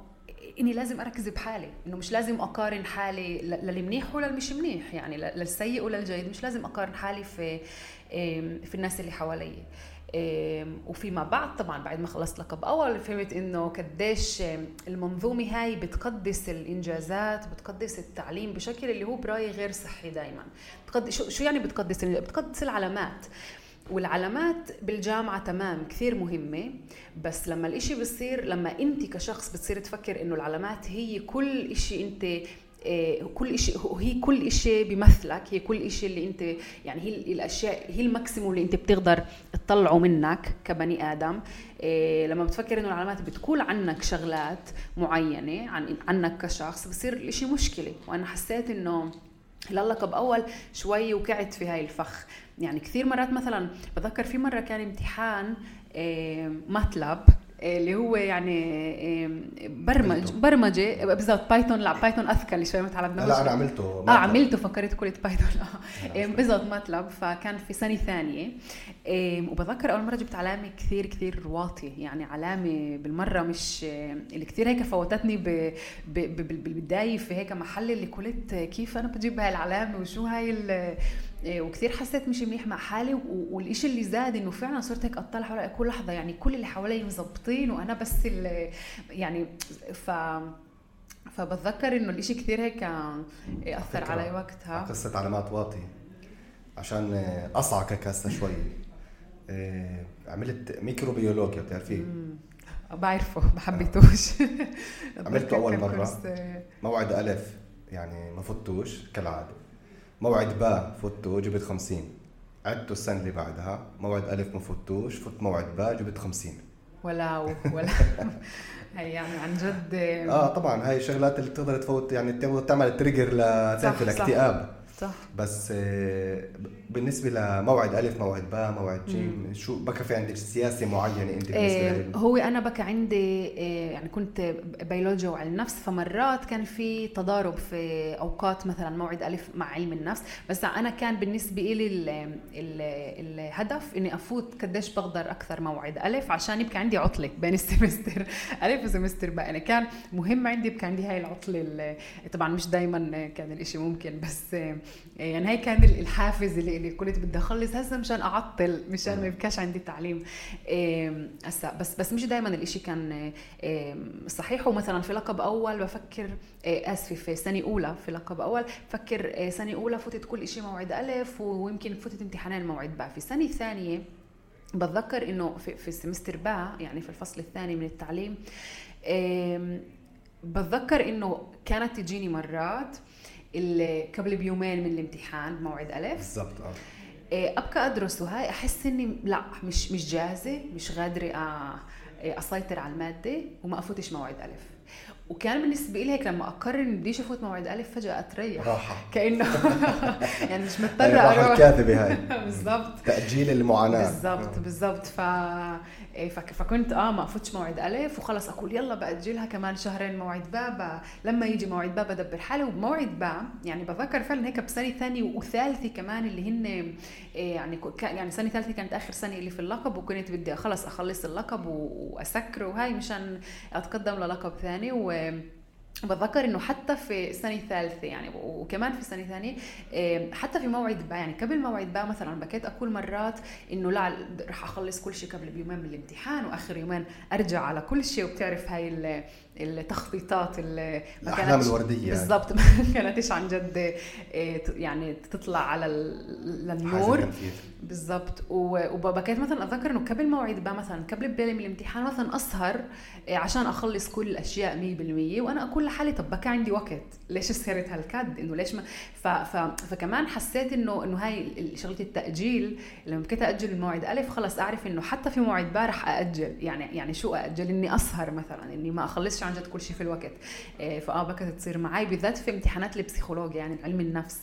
إني لازم أركز بحالي إنه مش لازم أقارن حالي للمنيح ولا مش منيح يعني للسيء ولا الجيد مش لازم أقارن حالي في في الناس اللي حوالي. وفيما بعد طبعا بعد ما خلصت لقب أول فهمت إنه قديش المنظومة هاي بتقدس الإنجازات بتقدس التعليم بشكل اللي هو برأيي غير صحي دائما بتقدس شو يعني بتقدس بتقدس العلامات؟ والعلامات بالجامعة تمام كثير مهمة بس لما الإشي بصير لما أنت كشخص بتصير تفكر إنه العلامات هي كل إشي أنت كل شيء هي كل شيء بيمثلك هي كل شيء اللي انت يعني هي الاشياء هي الماكسيموم اللي أنت بتقدر تطلعه منك كبني آدم. إيه لما بتفكر إنه العلامات بتقول عنك شغلات معينة عن عنك كشخص بصير الإشي مشكلة. وأنا حسيت إنه للقب أول شوي وقعت في هاي الفخ. يعني كثير مرات مثلا بتذكر في مرة كان امتحان إيه ماتلاب. اللي هو يعني برمج برمجة بالضبط بايثون لا بايثون أثقل شوي ما تعلمناش لا أنا عملته آه عملته فكرت قلت بايثون آه. بالضبط ماتلاب فكان في سنة ثانية. وبتذكر أول مرة جبت علامة كثير كثير واطية. يعني علامة بالمرة مش اللي كثير هيك فوتتني بالبداية في هيك محل اللي قلت كيف أنا بجيب هاي العلامة وشو هاي وكثير حسيت مش منيح مع حالي والإشي اللي زاد إنه فعلا صرت هيك أطلع حوالي كل لحظة. يعني كل اللي حوالي مزبطين وأنا بس يعني ف فبتذكر إنه الإشي كثير هيك أثر علي وقتها. قصة علامات واطي عشان اصعك هسه شوي. إيه، عملت ميكروبيولوجيا بتعرفيه؟ بعرفه ما حبيتوش عملته أول مرة. موعد ألف يعني ما فتوش كالعادة. موعد باء فوتو جبت 50 عدته السنة اللي بعدها موعد ألف ما فوتوش فوت موعد باء جبت 50 ولا ولا هي يعني عن جد. آه طبعا هاي الشغلات اللي بتقدر تفوت يعني تعمل trigger لتعرف الاكتئاب. صح. بس آه، بالنسبة لموعد ألف موعد باء موعد جيم شو بكى في عندك سياسة معينة أنت بالنسبة إيه هو أنا بكى عندي إيه يعني كنت بيولوجيا وعلم نفس فمرات كان في تضارب في أوقات مثلا موعد ألف مع علم النفس. بس أنا كان بالنسبة لي الهدف إني أفوت قديش بقدر أكثر موعد ألف عشان يبقى عندي عطلة بين السمستر. ألف وسمستر باء. يعني كان مهم عندي يبقى عندي هاي العطلة طبعا مش دائما كان الإشي ممكن بس يعني هي كان الحافز اللي, اللي كنت بدي أخلص هسه مشان أعطل مشان ما يبقاش عندي تعليم. هسه بس بس مش دائما الإشي كان صحيح. ومثلا في لقب أول بفكر آسفة في سنة أولى في لقب أول بفكر سنة أولى فتت كل شيء موعد ألف ويمكن فتت امتحانين موعد باء. في سنة ثانية بتذكر إنه في, في السمستر باء يعني في الفصل الثاني من التعليم بتذكر إنه كانت تجيني مرات قبل بيومين من الامتحان موعد ألف. بالضبط آه. أبقى أدرس وهاي أحس إني لا مش مش جاهزة مش قادرة أسيطر على المادة وما أفوتش موعد ألف. وكان بالنسبة لي هيك لما أقرر إني بديش أفوت موعد ألف فجأة أتريح. راحة. كأنه يعني مش مضطرة أروح. الكاذبه هاي. بالضبط. تأجيل المعاناة. بالضبط بالضبط. ف إيه، فكنت آه ما أفوتش موعد ألف وخلص أقول يلا بأجلها كمان شهرين موعد بابا لما يجي موعد بابا بدبر حالي. وبموعد با يعني بتذكر فعلا هيك بسنة ثانية وثالثة كمان اللي هن إيه، يعني يعني سنة ثالثة كانت آخر سنة اللي في اللقب وكنت بدي خلص أخلص اللقب وأسكره وهاي مشان أتقدم للقب ثاني. و بتذكر إنه حتى في السنة الثالثه يعني وكمان في السنة الثانية حتى في موعد با يعني قبل موعد با مثلا بكيت أقول مرات إنه لا رح أخلص كل شيء قبل بيومين من الامتحان وآخر يومين أرجع على كل شيء وبتعرف هاي التخطيطات اللي ما الأحلام الوردية بالضبط. ما كانتش عن جد إيه، يعني تطلع على للنور. بالضبط. وبكيت مثلا أتذكر إنه قبل موعد با مثلا قبل ببالي من الامتحان مثلا أسهر إيه، عشان أخلص كل الأشياء 100% وأنا أقول لحالي طب بكى عندي وقت. ليش صارت هالكد إنه ليش ما ف... ف... فكمان حسيت انه إنه هاي شغلة التأجيل لما بكيت أجل الموعد ألف خلص أعرف إنه حتى في موعد با رح أأجل. يعني يعني شو أأجل؟ إني أسهر مثلا إني ما أخلصش عن جد كل شيء في الوقت. إيه، فآه بكت تصير معي بالذات في امتحانات البسيكولوجيا يعني علم النفس.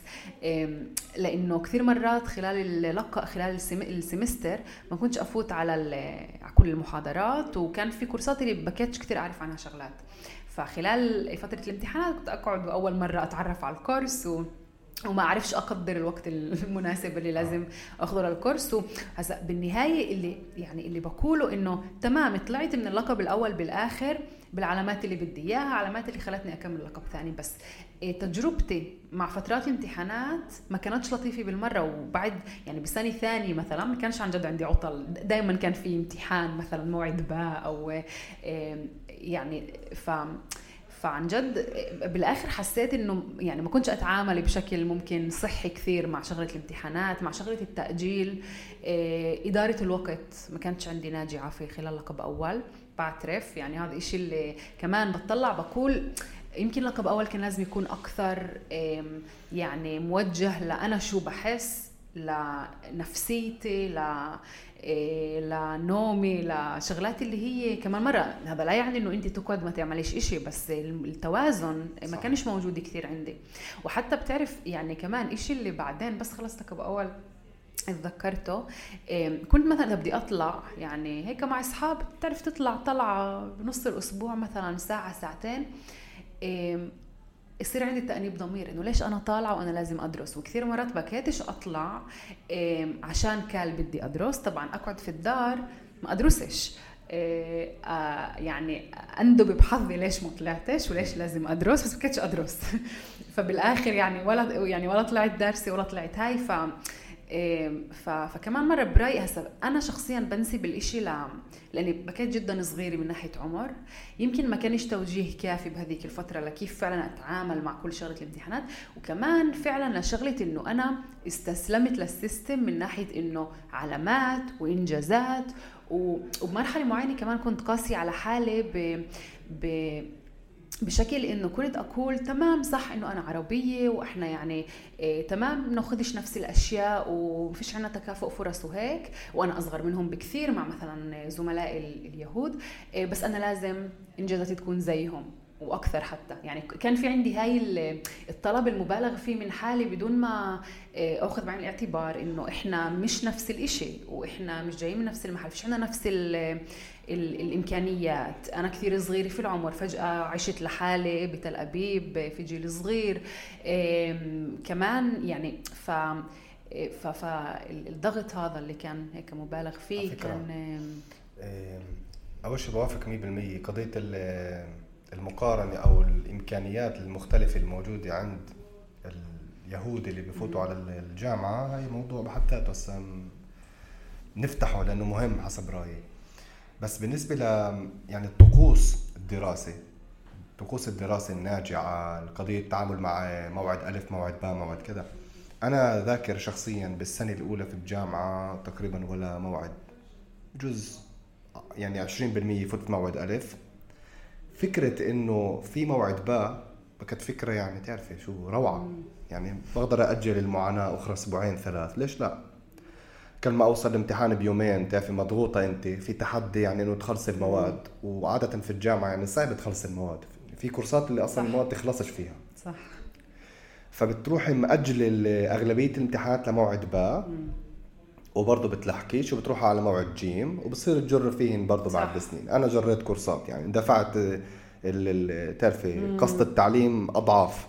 لأنه كثير مرات خلال اللقاء خلال السمستر ما كنتش أفوت على على كل المحاضرات وكان في كورسات اللي بكيتش كثير أعرف عنها شغلات. فخلال فترة الامتحانات كنت أقعد أول مرة أتعرف على الكورس و وما أعرفش أقدر الوقت المناسب اللي لازم أخذه للكورس. هسا بالنهاية اللي يعني اللي بقوله إنه تمام طلعت من اللقب الأول بالآخر بالعلامات اللي بدي إياها علامات اللي خلتني أكمل لقب ثاني. بس إيه تجربتي مع فترات الامتحانات ما كانتش لطيفة بالمرة. وبعد يعني بسنة ثانية مثلا ما كانش عن جد عندي عطل. دائما كان في امتحان مثلا موعد باء أو إيه يعني ف فعن جد بالآخر حسيت إنه يعني ما كنتش أتعامل بشكل ممكن صحي كثير مع شغلة الامتحانات مع شغلة التأجيل. إيه إدارة الوقت ما كانتش عندي ناجعة في خلال لقب أول. بعترف يعني هذا الشيء اللي كمان بطلع بقول يمكن لقب أول كان لازم يكون أكثر يعني موجه لأنا شو بحس لنفسيتي ل إيه، لنومي لشغلات اللي هي كمان مرة هذا لا يعني إنه انت تقعد ما تعمليش إشي بس التوازن ما كانش موجود كثير عندي. وحتى بتعرف يعني كمان إشي اللي بعدين بس خلصت لقب أول تذكرته كنت مثلا بدي أطلع يعني هيك مع أصحاب بتعرف تطلع طلعة بنص الأسبوع مثلا ساعة ساعتين. يصير عندي تأنيب ضمير إنه ليش أنا طالعة وأنا لازم أدرس؟ وكثير مرات بكيتش أطلع عشان كان بدي أدرس. طبعا اقعد في الدار ما أدرسش. آه يعني أندب بحظي ليش ما طلعتش وليش لازم أدرس بس بكيتش أدرس. فبالآخر يعني ولا يعني ولا طلعت دارسي ولا طلعت هاي. ف فكمان مرة برأيي هسا أنا شخصيا بنسب الإشي ل... لأني بكيت جدا صغيرة من ناحية عمر. يمكن ما كانش توجيه كافي بهذيك الفترة لكيف فعلا أتعامل مع كل شغلة الامتحانات. وكمان فعلا لشغلة إنه أنا استسلمت لل system من ناحية إنه علامات وإنجازات. وبمرحلة معينة كمان كنت قاسية على حالي ب... ب... بشكل إنه كنت أقول تمام صح إنه أنا عربية وإحنا يعني إيه تمام بناخذش نفس الأشياء وفيش عنا تكافؤ فرص وهيك وأنا أصغر منهم بكثير مع مثلا زملائي اليهود إيه بس أنا لازم انجازاتي تكون زيهم وأكثر حتى. يعني كان في عندي هاي الطلب المبالغ فيه من حالي بدون ما إيه، أخذ بعين الاعتبار إنه إحنا مش نفس الإشي وإحنا مش جايين من نفس المحل فيش عندنا نفس الإمكانيات. أنا كثير صغيرة في العمر فجأة عشت لحالي بتل أبيب في جيل صغير. كمان يعني ف فالضغط هذا اللي كان هيك مبالغ فيه كان أول شيء بوافق 100% قضية المقارنة أو الإمكانيات المختلفة الموجودة عند اليهود اللي بفوتوا على الجامعة هاي موضوع بحد ذاته هسه نفتحه لأنه مهم حسب رأيي. بس بالنسبة ل يعني الطقوس الدراسة طقوس الدراسة الناجعة قضيه التعامل مع موعد ألف موعد باء موعد كذا. أنا ذاكر شخصيا بالسنة الأولى في الجامعة تقريبا ولا موعد جزء يعني 20% فتت موعد ألف. فكرة إنه في موعد باء كانت فكرة يعني تعرفي شو روعة. يعني بقدر أجل المعاناة أخرى أسبوعين ثلاث ليش لا؟ كل ما أوصل الامتحان بيومين تعرفي مضغوطة أنت في تحدي يعني إنه تخلصي المواد. وعادة في الجامعة يعني صعب تخلصي المواد. في كورسات اللي أصلا المواد تخلصش فيها. صح. فبتروحي مأجلة أغلبية الامتحانات لموعد باء وبرضه بتلحقيش وبتروح على موعد جيم. وبصير تجر فيهن برضه بعد سنين أنا جريت كورسات يعني. دفعت تعرفي قصد التعليم أضعاف.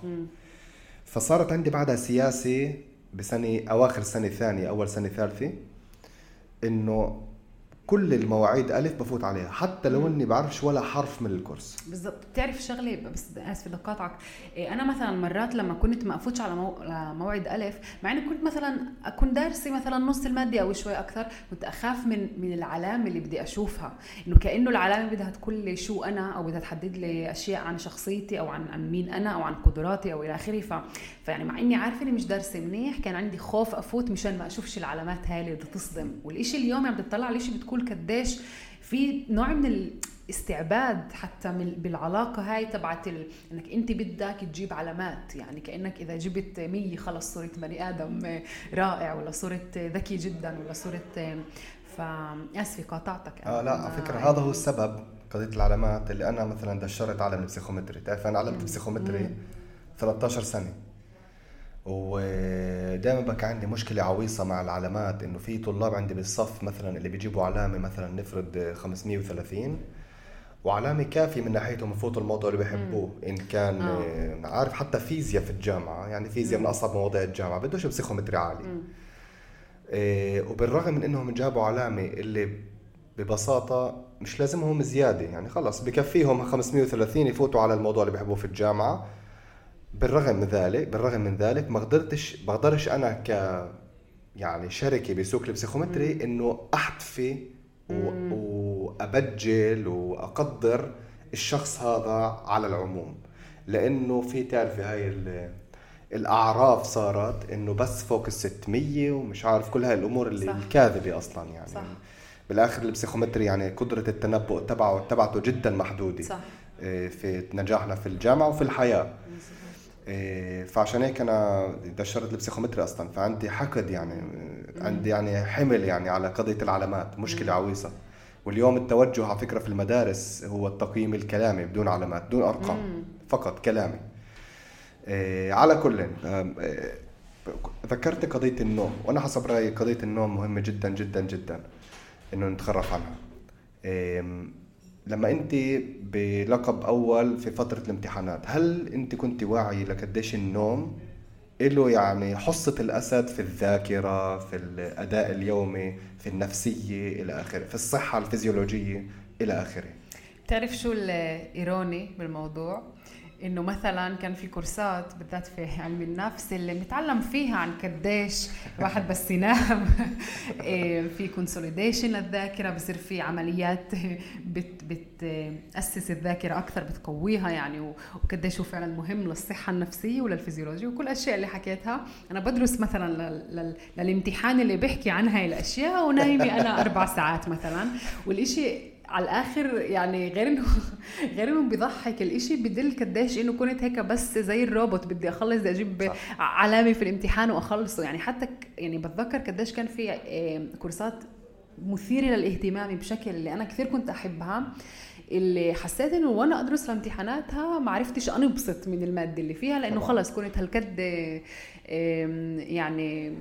فصارت عندي بعدها سياسه بسنة أواخر السنة الثانية أول سنة ثالثة إنه كل المواعيد ألف بفوت عليها حتى لو إني بعرفش ولا حرف من الكورس. بالضبط بتعرف شغله بس اسف بدي اقاطعك إيه، أنا مثلا مرات لما كنت ما أفوتش على مو... موعد ألف مع إني كنت مثلا أكون دارسة مثلا نص المادة أو شوي أكثر كنت أخاف من من العلامة اللي بدي أشوفها. إنه كأنه العلامة بدها تقول لي شو أنا أو بدها تحدد لي أشياء عن شخصيتي أو عن عن مين أنا أو عن قدراتي أو إلى آخره. ف... فيعني مع إني عارفة إني مش دارسة منيح كان عندي خوف أفوت مشان ما أشوفش العلامات هاي اللي بدها تصدم والشيء اليوم عم بتطلع على شيء بتقول قديش في نوع من الاستعباد حتى من بالعلاقة هاي تبعت ال... إنك أنت بدك تجيب علامات. يعني كأنك إذا جبت 100 خلص صرت بني آدم رائع ولا صرت ذكي جدا ولا صرت فاسفه قاطعتك. آه لا على فكرة هذا هو السبب قضية العلامات اللي أنا مثلا دشرت عالم البسيخومتري. تعرف أنا علمت بسيخومتري 13 سنة. ودائما بقى عندي مشكلة عويصة مع العلامات إنه في طلاب عندي بالصف مثلا اللي بيجيبوا علامة مثلا نفرض 530 وعلامة كافية من ناحيتهم يفوتوا الموضوع اللي بيحبوه. إن كان آه. عارف حتى فيزياء في الجامعة يعني فيزياء من أصعب مواضيع الجامعة بدوش بسيخومتري عالي. إيه وبالرغم من إنهم جابوا علامة اللي ببساطة مش لازمهم زيادة يعني خلص بكفيهم 530 يفوتوا على الموضوع اللي بيحبوه في الجامعة. بالرغم من ذلك بالرغم من ذلك ما قدرتش بقدرش أنا ك يعني شركة بسوق البسيخومتري إنه أحتفي وأبجل وأقدر الشخص هذا على العموم لأنه في تعرفي هاي الأعراف صارت إنه بس فوق ال 600 ومش عارف كل هاي الأمور اللي صح. الكاذبة أصلا يعني صح. بالآخر البسيخومتري يعني قدرة التنبؤ تبعه تبعته جدا محدودة صح. إيه، في نجاحنا في الجامعة وفي الحياة فعشان هيك أنا دشرت البسيخومتري أصلا. فعندي حقد يعني عندي يعني حمل يعني على قضية العلامات مشكلة عويصة. واليوم التوجه على فكرة في المدارس هو التقييم الكلامي بدون علامات بدون أرقام فقط كلامي. إيه، على كل إيه، ذكرت قضية النوم وأنا حسب رأيي قضية النوم مهمة جدا جدا جدا إنه نتخرف عنها. لما انت بلقب أول في فترة الامتحانات هل انت كنت واعي لقديش النوم له يعني حصة الأسد في الذاكرة في الأداء اليومي في النفسية إلى آخره في الصحة الفيزيولوجية إلى آخره بتعرف شو ال irony بالموضوع؟ إنه مثلا كان في كورسات بالذات في علم النفس اللي بنتعلم فيها عن قديش الواحد بس ينام. إيه، في consolidation للذاكره بصير في عمليات بت بتأسس الذاكرة أكثر بتقويها يعني وقديش هو فعلا مهم للصحة النفسية وللفيزيولوجيا وكل الاشياء اللي حكيتها. أنا بدرس مثلا للامتحان اللي بيحكي عن هاي الأشياء ونايمة أنا أربع ساعات مثلا. والإشي على الآخر يعني غير انه غير إنه بيضحك. الإشي بدل قديش إنه كنت هيك بس زي الروبوت. بدي أخلص بدي أجيب صح. علامة في الامتحان وأخلصه. يعني حتى يعني بتذكر قديش كان في كورسات مثيرة للاهتمام بشكل اللي أنا كثير كنت أحبها. اللي حسيت إنه وأنا أدرس لامتحاناتها ما عرفتش أنبسط من المادة اللي فيها لأنه خلص كنت هالقد يعني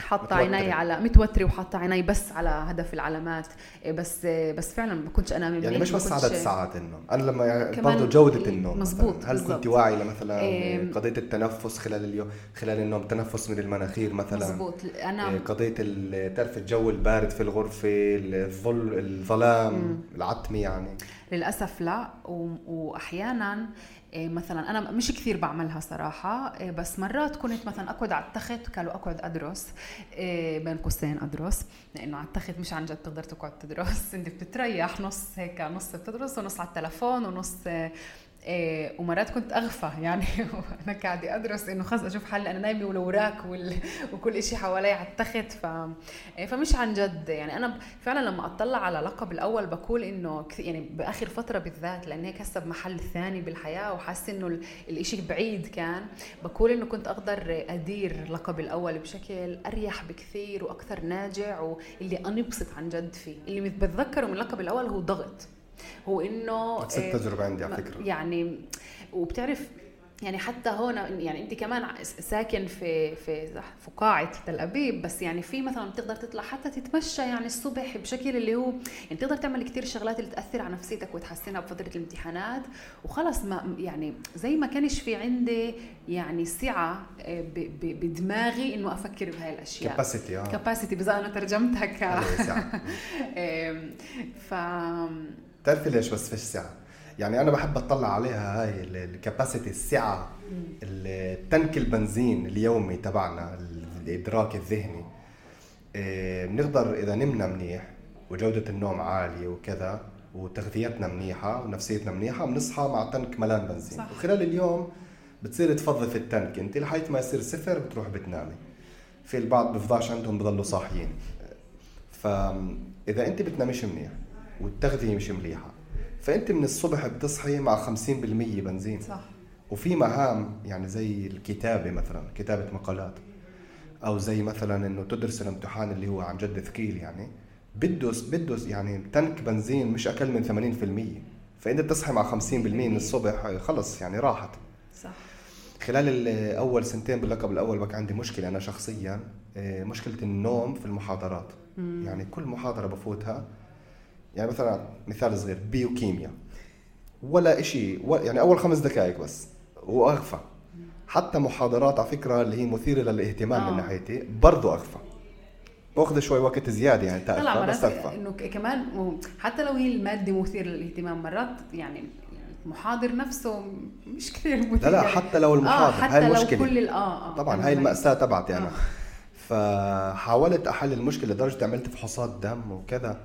حاطة عيني على متوترة وحاطة عيني بس على هدف العلامات. إيه، بس بس فعلا ما كنتش أنام يعني مش بس عدد ساعات النوم أنا لما يعني برضه جودة النوم مزبوط هل كنت واعي لمثلا إيه قضية التنفس خلال اليوم خلال النوم تنفس من المناخير مثلا؟ مزبوط أنا إيه قضية تعرف الجو البارد في الغرفة الظل الظلام العتمة يعني. للأسف لا واحيانا إيه، مثلا أنا مش كثير بعملها صراحة إيه، بس مرات كنت مثلا اقعد على التخت كانوا اقعد أدرس إيه، بين قوسين أدرس لأنه على التخت مش عن جد تقدر تقعد تدرس أنت بتتريح نص هيك نص بتدرس ونص على التلفون ونص إيه ومرات كنت أغفى. يعني وأنا قاعدة أدرس إنه خلص أشوف حالي أنا نايمة والاوراق وال... وكل شيء حوالي على التخت. ف... إيه فمش عن جد. يعني أنا فعلا لما أطلع على لقب الأول بقول إنه يعني بآخر فترة بالذات لأن هيك هسه بمحل ثاني بالحياة وحاسة إنه الشيء بعيد كان. بقول إنه كنت أقدر أدير لقب الأول بشكل أريح بكثير وأكثر ناجع واللي انبسط عن جد فيه. اللي بتذكره من اللقب الأول هو ضغط. هو إنه نفس التجربة عندي على فكرة. يعني وبتعرف يعني حتى هون يعني أنت كمان ساكن في في في قاعة تل أبيب بس يعني في مثلا بتقدر تطلع حتى تتمشى يعني الصبح بشكل اللي هو يعني تقدر تعمل كثير شغلات اللي تأثر على نفسيتك وتحسنها بفترة الامتحانات. وخلص ما يعني زي ما كانش في عندي يعني سعة آه، بدماغي إنه أفكر بهاي الأشياء. كاباسيتي آه. كاباسيتي بس أنا ترجمتها ك ف بتعرفي ليش بس فيش سعة؟ يعني أنا بحب أطلع عليها هاي الكاباسيتي السعة التنك البنزين اليومي تبعنا الإدراك الذهني. إيه، بنقدر إذا نمنا منيح وجودة النوم عالية وكذا وتغذيتنا منيحة ونفسيتنا منيحة بنصحى مع تنك ملان بنزين. صح. وخلال اليوم بتصير تفضي التنك. أنت لحيث ما يصير صفر بتروح بتنامي. في البعض بفضاش عندهم بضلوا صاحيين. فإذا أنت بتنامش منيح والتغذية مش مليحة. فأنت من الصبح بتصحي مع 50% بنزين. صح. وفي مهام يعني زي الكتابة مثلا كتابة مقالات. أو زي مثلا إنه تدرس الامتحان اللي هو عن جد ثقيل يعني. بده بده يعني تنك بنزين مش أقل من 80% فأنت بتصحي مع 50% من الصبح خلص يعني راحت. صح. خلال أول سنتين باللقب الأول بقى عندي مشكلة أنا شخصيا آه، مشكلة النوم في المحاضرات. مم. يعني كل محاضرة بفوتها يعني مثلا مثال صغير بيوكيميا. ولا شيء يعني أول خمس دقائق بس واغفى حتى محاضرات على فكرة اللي هي مثيرة للاهتمام آه. من ناحيتي برضه اغفى باخذ شوي وقت زيادة يعني تأغفى بس اغفى إنه كمان حتى لو هي المادة مثيرة للاهتمام مرات يعني المحاضر نفسه مش كثير مثير لا لا حتى لو المحاضر آه حتى هاي المشكلة. لو كل ال آه, آه طبعا هاي المأساة تبعتي يعني. آه. أنا فحاولت أحل المشكلة لدرجة عملت فحوصات دم وكذا.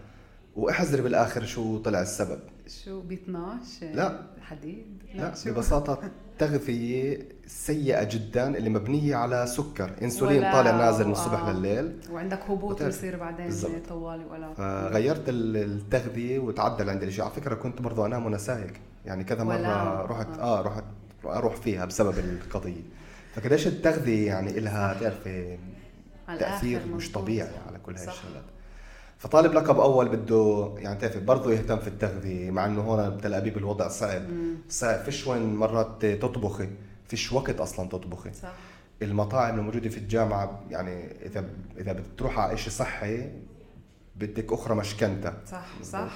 وأحذر بالآخر شو طلع السبب. شو ب 12 لا. حديد؟ لا, لا ببساطة تغذية سيئة جدا اللي مبنية على سكر. إنسولين طالع نازل من الصبح آه. لليل. وعندك هبوط بصير بعدين. طوالي ولا فغيرت التغذية وتعدل عندي الشيء على فكرة كنت برضه أنام وأنا سايق. يعني كذا مرة رحت آه, آه رحت أروح فيها بسبب القضية. فقديش التغذية يعني لها تعرفي تأثير مش طبيعي على كل هاي الشغلات. فطالب لقب أول بده يعني تعرفي برضه يهتم في التغذية مع إنه هون بتل أبيب الوضع صعب. صعب. فيش وين مرات تطبخي فيش وقت أصلا تطبخي. صح. المطاعم الموجودة في الجامعة يعني إذا إذا بتروح على شيء صحي بدك أخرى مشكنتها. صح صح.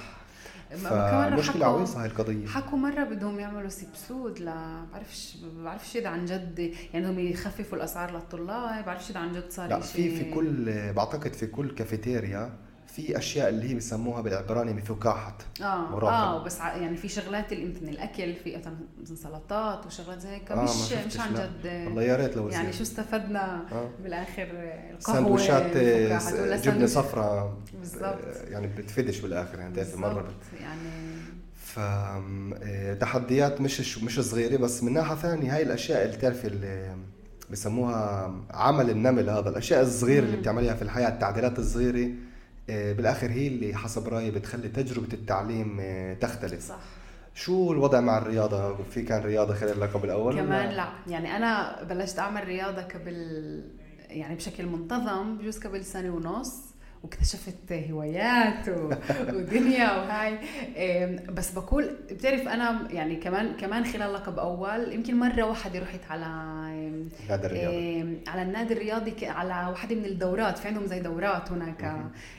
فمشكلة عويصة هاي القضية. حكوا مرة بدهم يعملوا סבסוד لا بعرفش بعرفش إذا عن جد يعني هم يخففوا الأسعار للطلاب بعرفش إذا عن جد صار لا في في كل بعتقد في كل كافيتيريا في أشياء اللي هي بسموها بالعبراني מפוקח آه مراقبة. آه بس يعني في شغلات اللي يمكن الأكل في مثلا سلطات وشغلات زي هيك. آه مش مش عن جد والله يا ريت لو يعني شو استفدنا آه. بالآخر؟ القهوة سندوتشات جبنة صفراء بالضبط. آه، يعني بتفيدش بالآخر يعني بتعرفي مره بت... يعني ف آه، تحديات مش مش صغيرة بس من ناحية ثانية هاي الأشياء اللي بتعرفي اللي بسموها عمل النمل هذا الأشياء الصغيرة اللي بتعمليها في الحياة التعديلات الصغيرة آه، بالآخر هي اللي حسب رأيي بتخلي تجربة التعليم آه، تختلف. صح. شو الوضع مع الرياضة؟ في كان رياضة خلال اللقب الأول كمان لا. يعني أنا بلشت أعمل رياضة قبل يعني بشكل منتظم بجوز قبل سنة ونص. واكتشفت هوايات ودنيا وهاي. بس بقول بتعرف أنا يعني كمان كمان خلال لقب أول يمكن مرة واحدة رحت على النادي الرياضي. على النادي الرياضي على واحدة من الدورات في عندهم زي دورات هناك.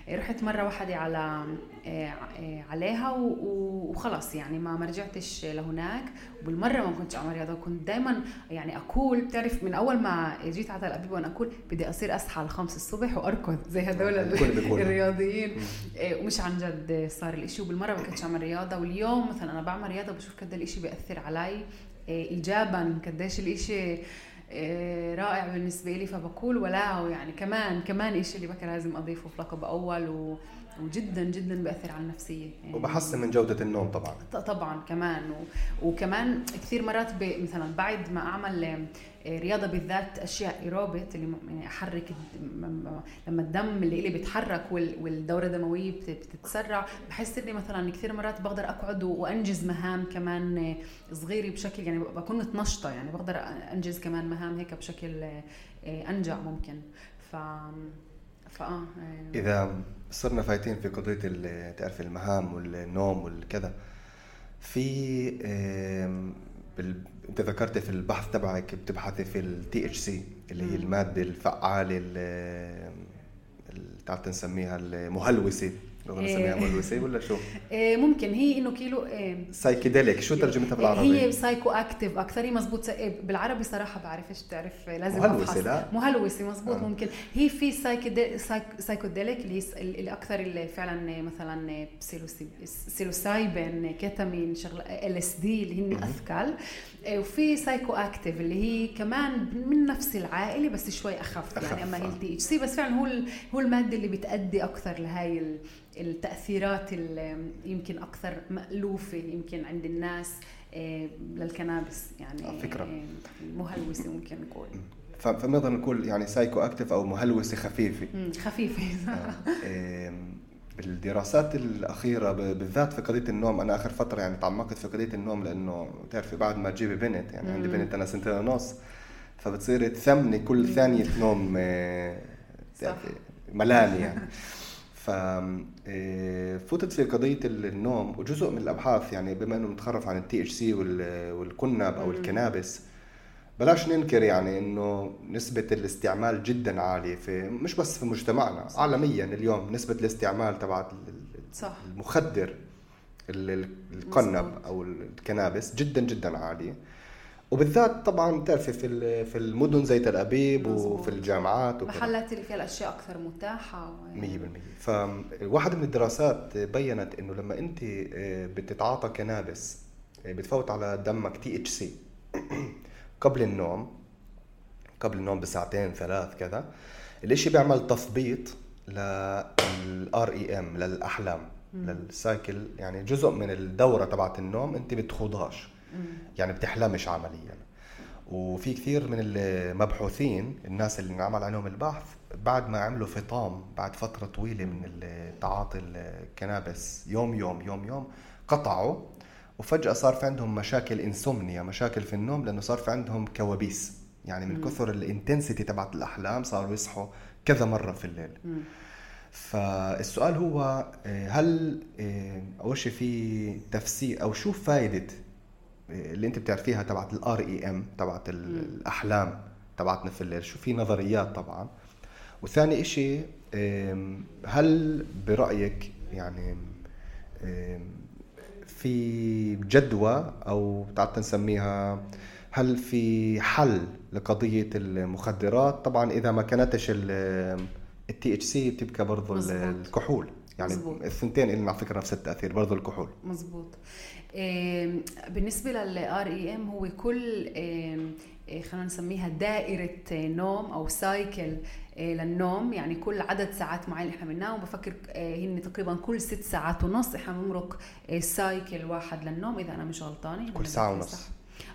رحت مرة واحدة على آه، آه، عليها وخلص يعني ما ما رجعتش لهناك. وبالمرة ما كنتش أعمل رياضة كنت دائما يعني أقول بتعرف من أول ما جيت على الابيب وأنا أقول بدي أصير أصحى على 5 الصبح وأركض زي هدول الرياضيين إيه، ومش عن جد صار الإشي. وبالمرة ما كنتش اعمل رياضة واليوم مثلا أنا بعمل رياضة بشوف قد الإشي بيأثر علي إيه، ايجابا قديش الإشي إيه، رائع بالنسبة لي فبقول ولا يعني كمان كمان شيء اللي بكره لازم أضيفه في لقب أول و وجدا جدا بيأثر على النفسية. يعني وبحسن من جودة النوم طبعا. طبعا كمان. و... وكمان كثير مرات ب... مثلا بعد ما أعمل آه، رياضة بالذات أشياء ايروبيت اللي يعني أحرك لما الدم اللي إلي بيتحرك والدورة الدموية بتتسرع بحس إني مثلا كثير مرات بقدر أقعد وأنجز مهام كمان آه، صغيرة بشكل يعني بكون متنشطة يعني بقدر أنجز كمان مهام هيك بشكل آه، أنجع ممكن ف فاه إذا صرنا فايتين في قضية تعرف المهام والنوم والكذا في. انت ذكرت في البحث تبعك بتبحثي في ال THC اللي هي المادة الفعالة اللي تعرف نسميها المهلوسة. نسميها إيه. ملوثه ولا شو؟ إيه ممكن. هي إنه كيلو إيه. psychedelic شو ترجمتها بالعربي؟ هي psychoactive أكثر هي مزبوط. إيه، بالعربي صراحة بعرفش تعرف لازم مهلوسة لا. مهلوسة مزبوط آه. ممكن. هي في psychedelic اللي اللي أكثر اللي فعلا مثلا psilocybin ketamine شغله LSD اللي هن إيه، وفي psychoactive اللي هي كمان من نفس العائلة بس شوي أخف, أخف يعني اما هي ال THC بس فعلا هو هو المادة اللي بتأدي أكثر لهي التأثيرات اللي يمكن أكثر مألوفة يمكن عند الناس إيه، لل cannabis. يعني آه، فكرة. إيه، مهلوسة ممكن نقول. فبنقدر نقول يعني psychoactive أو مهلوسة خفيفة. خفيفة. بالدراسات الأخيرة بالذات في قضية النوم. أنا آخر فترة يعني تعمقت في قضية النوم لأنه بتعرفي بعد ما تجيبي بنت يعني عندي بنت أنا سنتين ونص. فبتصيري تثمني كل ثانية نوم آه، ملاني يعني ف آه، فتت في قضية النوم وجزء من الأبحاث يعني بما إنه متخرف عن ال THC وال cannab أو ال cannabis. بلاش ننكر يعني إنه نسبة الاستعمال جدا عالية في مش بس في مجتمعنا صح. عالميا اليوم نسبة الاستعمال تبعت صح. المخدر القنب أو الكنابس جدا جدا عالية. وبالذات طبعا بتعرفي في في المدن زي تل أبيب وفي الجامعات محلات اللي فيها الأشياء أكثر متاحة 100% فواحد من الدراسات بينت إنه لما انت آه، بتتعاطى كنابس آه، بتفوت على دمك THC قبل النوم قبل النوم بساعتين ثلاث كذا الإشي بيعمل تثبيط لل REM للأحلام لل cycle يعني جزء من الدورة تبعت النوم أنت بتخوضهاش. يعني بتحلمش عمليا. وفي كثير من المبحوثين الناس اللي انعمل عليهم البحث بعد ما عملوا فطام بعد فترة طويلة من تعاطي ال cannabis يوم يوم يوم يوم قطعوا وفجأة صار في عندهم مشاكل insomnia مشاكل في النوم لأنه صار في عندهم كوابيس. يعني من كثر ال intensity تبعت الأحلام صاروا يصحوا كذا مرة في الليل. فالسؤال هو آه، هل آه، أول شيء في تفسير أو شو فائدة آه، اللي أنت بتعرفيها تبعت ال REM تبعت الأحلام تبعتنا في الليل؟ شو في نظريات طبعا؟ وثاني إشي هل برأيك يعني في جدوى أو تعال نسميها هل في حل لقضية المخدرات؟ طبعا إذا ما كانتش ال THC بتبقى برضه الكحول. يعني مزبوط. الثنتين اللي على فكرة نفس التأثير برضه الكحول. مزبوط بالنسبة لل REM هو كل إيه، خلينا نسميها دائرة نوم أو cycle للنوم يعني كل عدد ساعات معين إحنا بننام بفكر إيه، هن تقريبا كل ست ساعات ونص إحنا بنمرق cycle واحد للنوم إذا أنا مش غلطانة كل ساعة ونص.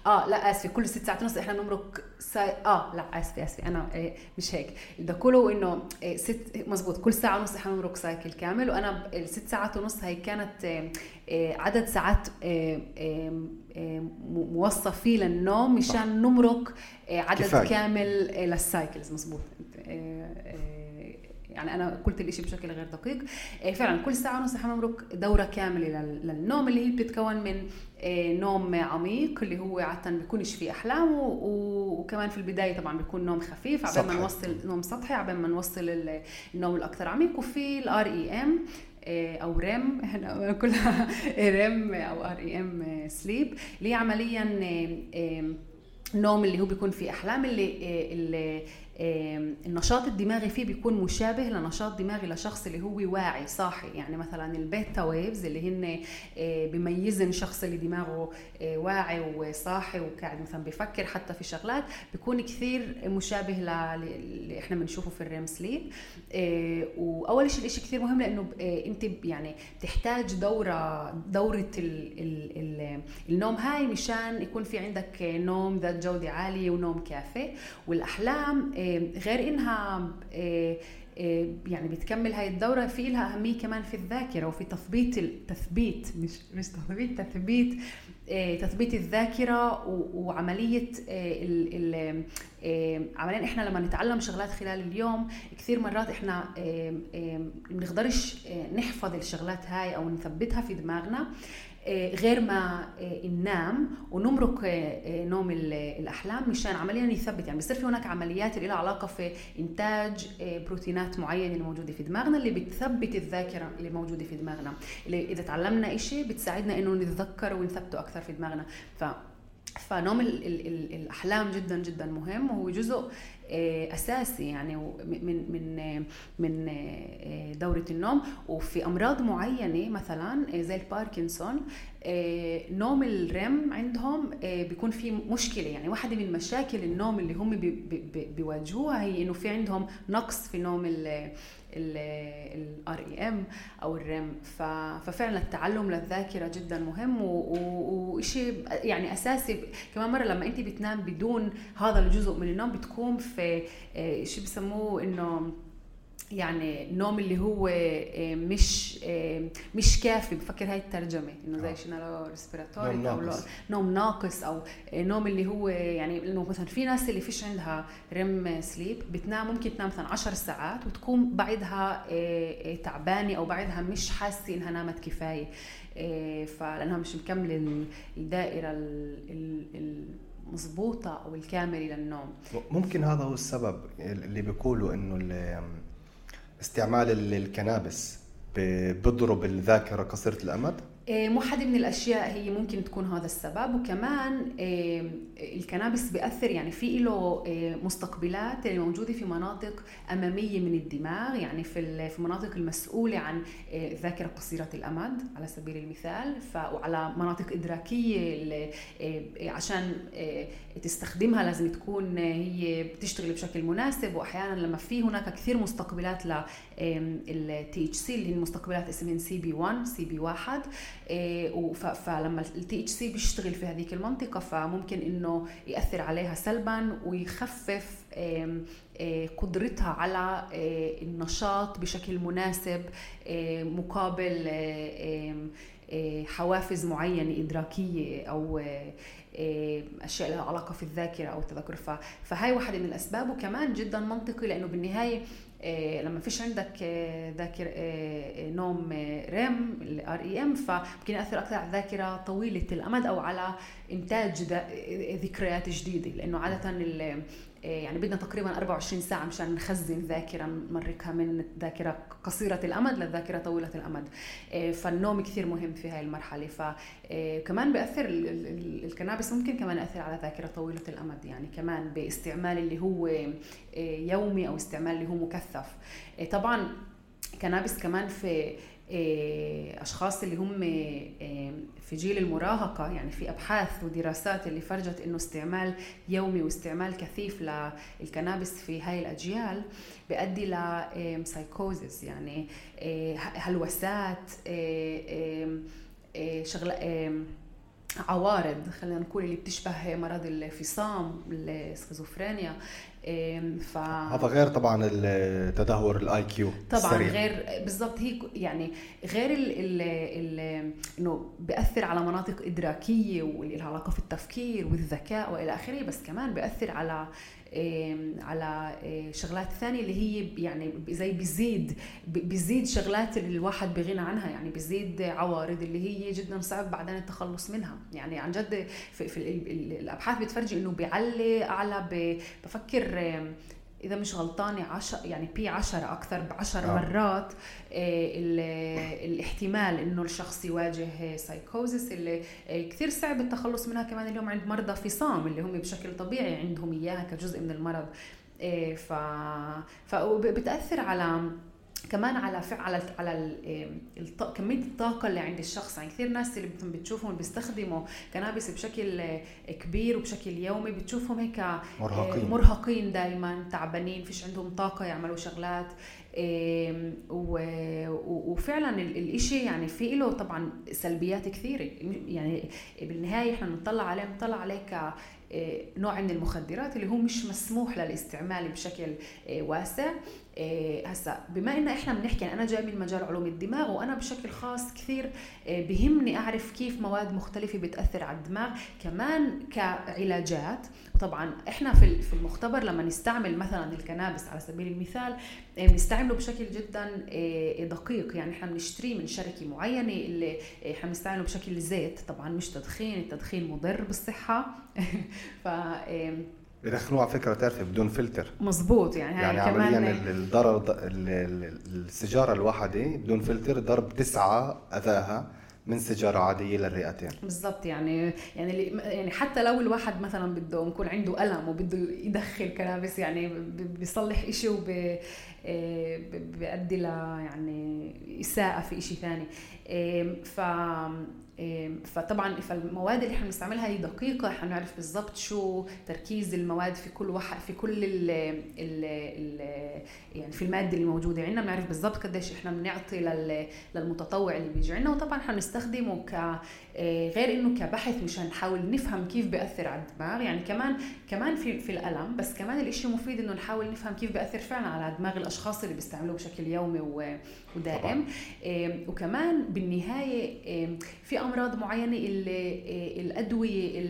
آه لا آسفة. كل ست ساعات ونص إحنا بنمرق ساي... آه لا آسفة آسفة. أنا إيه مش هيك. ده كله إنه إيه ست مزبوط. كل ساعة ونص إحنا بنمرق cycle كامل. وأنا الست ساعات ونص هي كانت إيه عدد ساعات موصف فيه للنوم مشان نمرق عدد كفاية. كامل لل cycles. مزبوط. يعني أنا قلت الإشي بشكل غير دقيق. إيه، فعلا كل ساعة ونص حنمرق دورة كاملة للنوم اللي هي بتتكون من إيه، نوم عميق اللي هو عاده بيكونش فيه أحلام وكمان في البداية طبعا بيكون نوم خفيف عبال ما نوصل نوم سطحي عبال ما نوصل النوم الأكثر عميق. وفي ال REM إيه، أو REM إحنا كلها REM أو REM sleep اللي هي عمليا النوم اللي هو بيكون فيه أحلام اللي اللي النشاط الدماغي فيه بيكون مشابه لنشاط دماغي لشخص اللي هو واعي صاحي. يعني مثلا ال beta waves اللي هن آه، بيميزن شخص اللي دماغه آه، واعي وصاحي وقاعد مثلا بيفكر حتى في شغلات بيكون كثير مشابه اللي إحنا بنشوفه في ال REM sleep. آه، وأول شيء الشيء كثير مهم لأنه أنت يعني بتحتاج دورة دورة ال ال ال النوم. هاي مشان يكون في عندك نوم ذات جودة عالية ونوم كافي. والأحلام غير إنها آه، آه، يعني بتكمل هاي الدورة في لها أهمية كمان في الذاكرة وفي تثبيت التثبيت مش مش تثبيت تثبيت آه، تثبيت الذاكرة وعملية عمليا إحنا لما نتعلم شغلات خلال اليوم كثير مرات إحنا بنقدرش نحفظ الشغلات هاي أو نثبتها في دماغنا. آه، غير ما آه، ننام ونمرق آه، نوم الأحلام مشان عمليا يثبت. يعني بصير في هناك عمليات اللي لها علاقة في إنتاج بروتينات معينة اللي موجوده في دماغنا اللي بتثبت الذاكرة اللي موجودة في دماغنا. اللي إذا تعلمنا شيء بتساعدنا إنه نتذكره ونثبته أكثر في دماغنا. ف فنوم ال ال ال الأحلام جدا جدا مهم وهو جزء آه، أساسي يعني من من من آه، دورة النوم. وفي أمراض معينة مثلا آه، زي الباركنسون نوم ال REM عندهم بيكون في مشكلة. يعني واحدة من مشاكل النوم اللي هم بيواجهوها هي إنه في عندهم نقص في نوم ال R.E.M أو ال REM. ففعلا التعلم للذاكرة جدا مهم وشيء يعني أساسي. كمان مرة لما انت بتنام بدون هذا الجزء من النوم بتكون في آه، شو بسموه إنه يعني النوم اللي هو آه، مش آه، مش كافي. بفكر هاي الترجمة إنه زي non restorative أو نوم ناقص أو نوم اللي هو يعني إنه مثلا في ناس اللي فيش عندها REM sleep بتنام ممكن تنام مثلا 10 ساعات وتكون بعدها آه، تعبانة أو بعدها مش حاسة إنها نامت كفاية. فلأنها مش مكملة الدائرة المضبوطه أو الكاملة للنوم. ممكن هذا هو السبب اللي بيقولوا إنه استعمال الكنابس بيضرب الذاكرة قصيرة الأمد. مو حد من الأشياء هي ممكن تكون هذا السبب. وكمان إيه، الكنابس بيأثر يعني في له إيه، مستقبلات اللي موجودة في مناطق أمامية من الدماغ يعني في في المناطق المسؤولة عن الذاكره قصيرة الأمد على سبيل المثال. وعلى مناطق إدراكية عشان تستخدمها لازم تكون هي بتشتغل بشكل مناسب. وأحيانا لما في هناك كثير مستقبلات لل THC اللي هي المستقبلات اسمها سي بي 1 سي بي 1 فلما ال THC بيشتغل في هذيك المنطقة فممكن إنه يأثر عليها سلبا ويخفف قدرتها على النشاط بشكل مناسب مقابل حوافز معينة إدراكية أو أشياء لها علاقة في الذاكرة أو التذكر. فهي واحدة من الأسباب. وكمان جدا منطقي لأنه بالنهاية إيه لما فيش عندك آه، ذاكر آه، نوم REM ال R.E.M فممكن يأثر أكثر على الذاكرة طويلة الأمد أو على إنتاج ذكريات جديدة. لأنه عادة إيه، يعني بدنا تقريبا 24 ساعة مشان نخزن ذاكرة نمركها من ذاكرة قصيرة الأمد للذاكرة طويلة الأمد. إيه، فالنوم كثير مهم في هاي المرحلة. فكمان إيه، بيأثر الكنابس ممكن كمان يأثر على ذاكرة طويلة الأمد. يعني كمان باستعمال اللي هو يومي أو استعمال اللي هو مكثف طبعا كنابس كمان في آه، أشخاص اللي هم آه، في جيل المراهقة يعني في أبحاث ودراسات اللي فرجت إنه استعمال يومي واستعمال كثيف لل cannabis في هاي الأجيال بيؤدي لسايكوزس يعني آه، هلوسات شغله عوارض خلينا نقول اللي بتشبه مرض الفصام السكيزوفرينيا ف هذا غير طبعا التدهور ال IQ طبعا السريع. غير بالضبط هي يعني غير ال ال ال إنه بيأثر على مناطق إدراكية واللي لها علاقة في التفكير والذكاء وإلى آخره بس كمان بيأثر على على آه، شغلات ثانية اللي هي يعني زي بيزيد بيزيد شغلات اللي الواحد بغنى عنها يعني بيزيد عوارض اللي هي جدا صعب بعدين التخلص منها. يعني عن جد في, في الأبحاث بتفرجي إنه بيعلي أعلى بفكر إذا مش غلطانه عشر يعني بي 10 أكثر ب 10 آه. مرات آه، الاحتمال إنه الشخص يواجه سايكوزس اللي آه، كثير صعب التخلص منها كمان اليوم عند مرضى فصام اللي هم بشكل طبيعي عندهم إياها كجزء من المرض ف فبتاثر على كمان على فعل على على الط... كمية الطاقة اللي عند الشخص. يعني كثير ناس اللي بتشوفهم بيستخدموا cannabis بشكل كبير وبشكل يومي بتشوفهم هيك مرهقين. مرهقين دائما تعبانين فيش عندهم طاقة يعملوا شغلات. وفعلا الإشي يعني في له طبعا سلبيات كثيرة. يعني بالنهاية إحنا بنطلع عليه بنطلع عليه ك نوع من المخدرات اللي هو مش مسموح للاستعمال بشكل واسع. هسا بما إن إحنا بنحكي يعني أنا جاي من مجال علوم الدماغ وأنا بشكل خاص كثير بهمني أعرف كيف مواد مختلفة بتأثر على الدماغ كمان كعلاجات. وطبعا إحنا في في المختبر لما نستعمل مثلا ال cannabis على سبيل المثال بنستعمله بشكل جدا دقيق. يعني إحنا بنشتريه من شركة معينة اللي إحنا بنستعمله بشكل زيت. طبعا مش تدخين التدخين مضر بالصحة. ف بدخلوه على فكرة تعرفي بدون فلتر. مزبوط يعني هاي يعني كمان عمليا الضرر السيجارة الواحدة بدون فلتر ضرب تسعة أذاها من سيجارة عادية للرئتين. بالضبط يعني يعني يعني حتى لو الواحد مثلا بده يكون عنده ألم وبده يدخل كنابس يعني بيصلح شيء وب بيؤدي ل يعني إساءة في شيء ثاني. ف فطبعا فالمواد اللي إحنا بنستعملها هي دقيقة إحنا بنعرف بالضبط شو تركيز المواد في كل واحد في كل ال ال ال يعني في المادة اللي موجودة. عندنا بنعرف بالضبط قديش إحنا بنعطي للمتطوع اللي بيجي عندنا وطبعا إحنا بنستخدمه ك غير إنه كبحث مشان نحاول نفهم كيف بيأثر على الدماغ يعني كمان كمان في في الألم بس كمان الشيء المفيد إنه نحاول نفهم كيف بيأثر فعلا على دماغ الأشخاص اللي بيستعملوه بشكل يومي ودائم. وكمان بالنهاية في أمراض معينة اللي الأدوية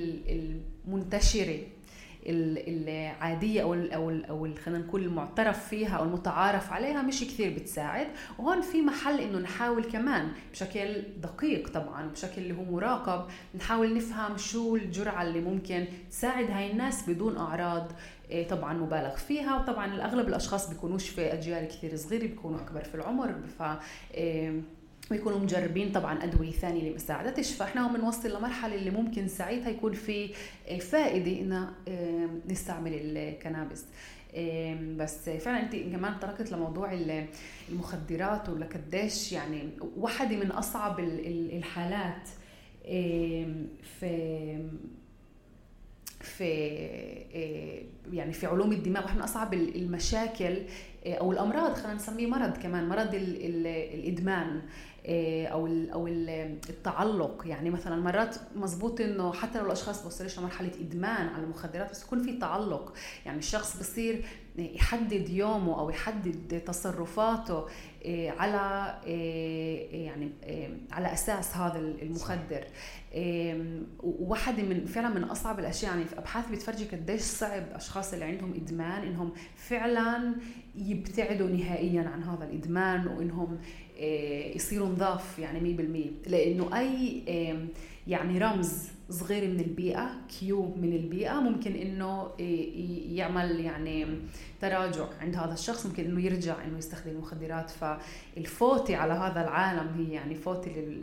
المنتشرة العادية أو ال أو ال أو خلينا نقول المعترف فيها أو المتعارف عليها مش كثير بتساعد. وهون في محل إنه نحاول كمان بشكل دقيق طبعا بشكل اللي هو مراقب نحاول نفهم شو الجرعة اللي ممكن تساعد هاي الناس بدون أعراض طبعا مبالغ فيها. وطبعا الأغلب الأشخاص بيكونوش في أجيال كثير صغيرة بيكونوا أكبر في العمر ف ويكونوا مجربين طبعا أدوية ثانية اللي ما ساعدتش فإحنا هم بنوصل لمرحلة اللي ممكن ساعتها يكون في فائده إن نستعمل الكنابس. بس فعلا انت كمان تركت لموضوع المخدرات ولقديش يعني واحدة من أصعب الحالات. في في يعني في علوم الدماغ وإحنا أصعب المشاكل أو الأمراض خلينا نسميه مرض كمان مرض الإدمان. أو أو التعلق. يعني مثلا مرات مزبوط إنه حتى لو الأشخاص بوصلوش لمرحلة إدمان على المخدرات بس يكون في تعلق. يعني الشخص بصير يحدد يومه أو يحدد تصرفاته على يعني على أساس هذا المخدر. وواحده من فعلا من أصعب الأشياء يعني في أبحاث بتفرجي قديش صعب أشخاص اللي عندهم إدمان إنهم فعلا يبتعدوا نهائيا عن هذا الإدمان وإنهم يصيروا نظاف يعني 100% لأنه أي يعني رمز صغير من البيئة كيو من البيئة ممكن إنه يعمل يعني تراجع عند هذا الشخص ممكن إنه يرجع إنه يستخدم المخدرات فالفوتة على هذا العالم هي يعني فوتة لل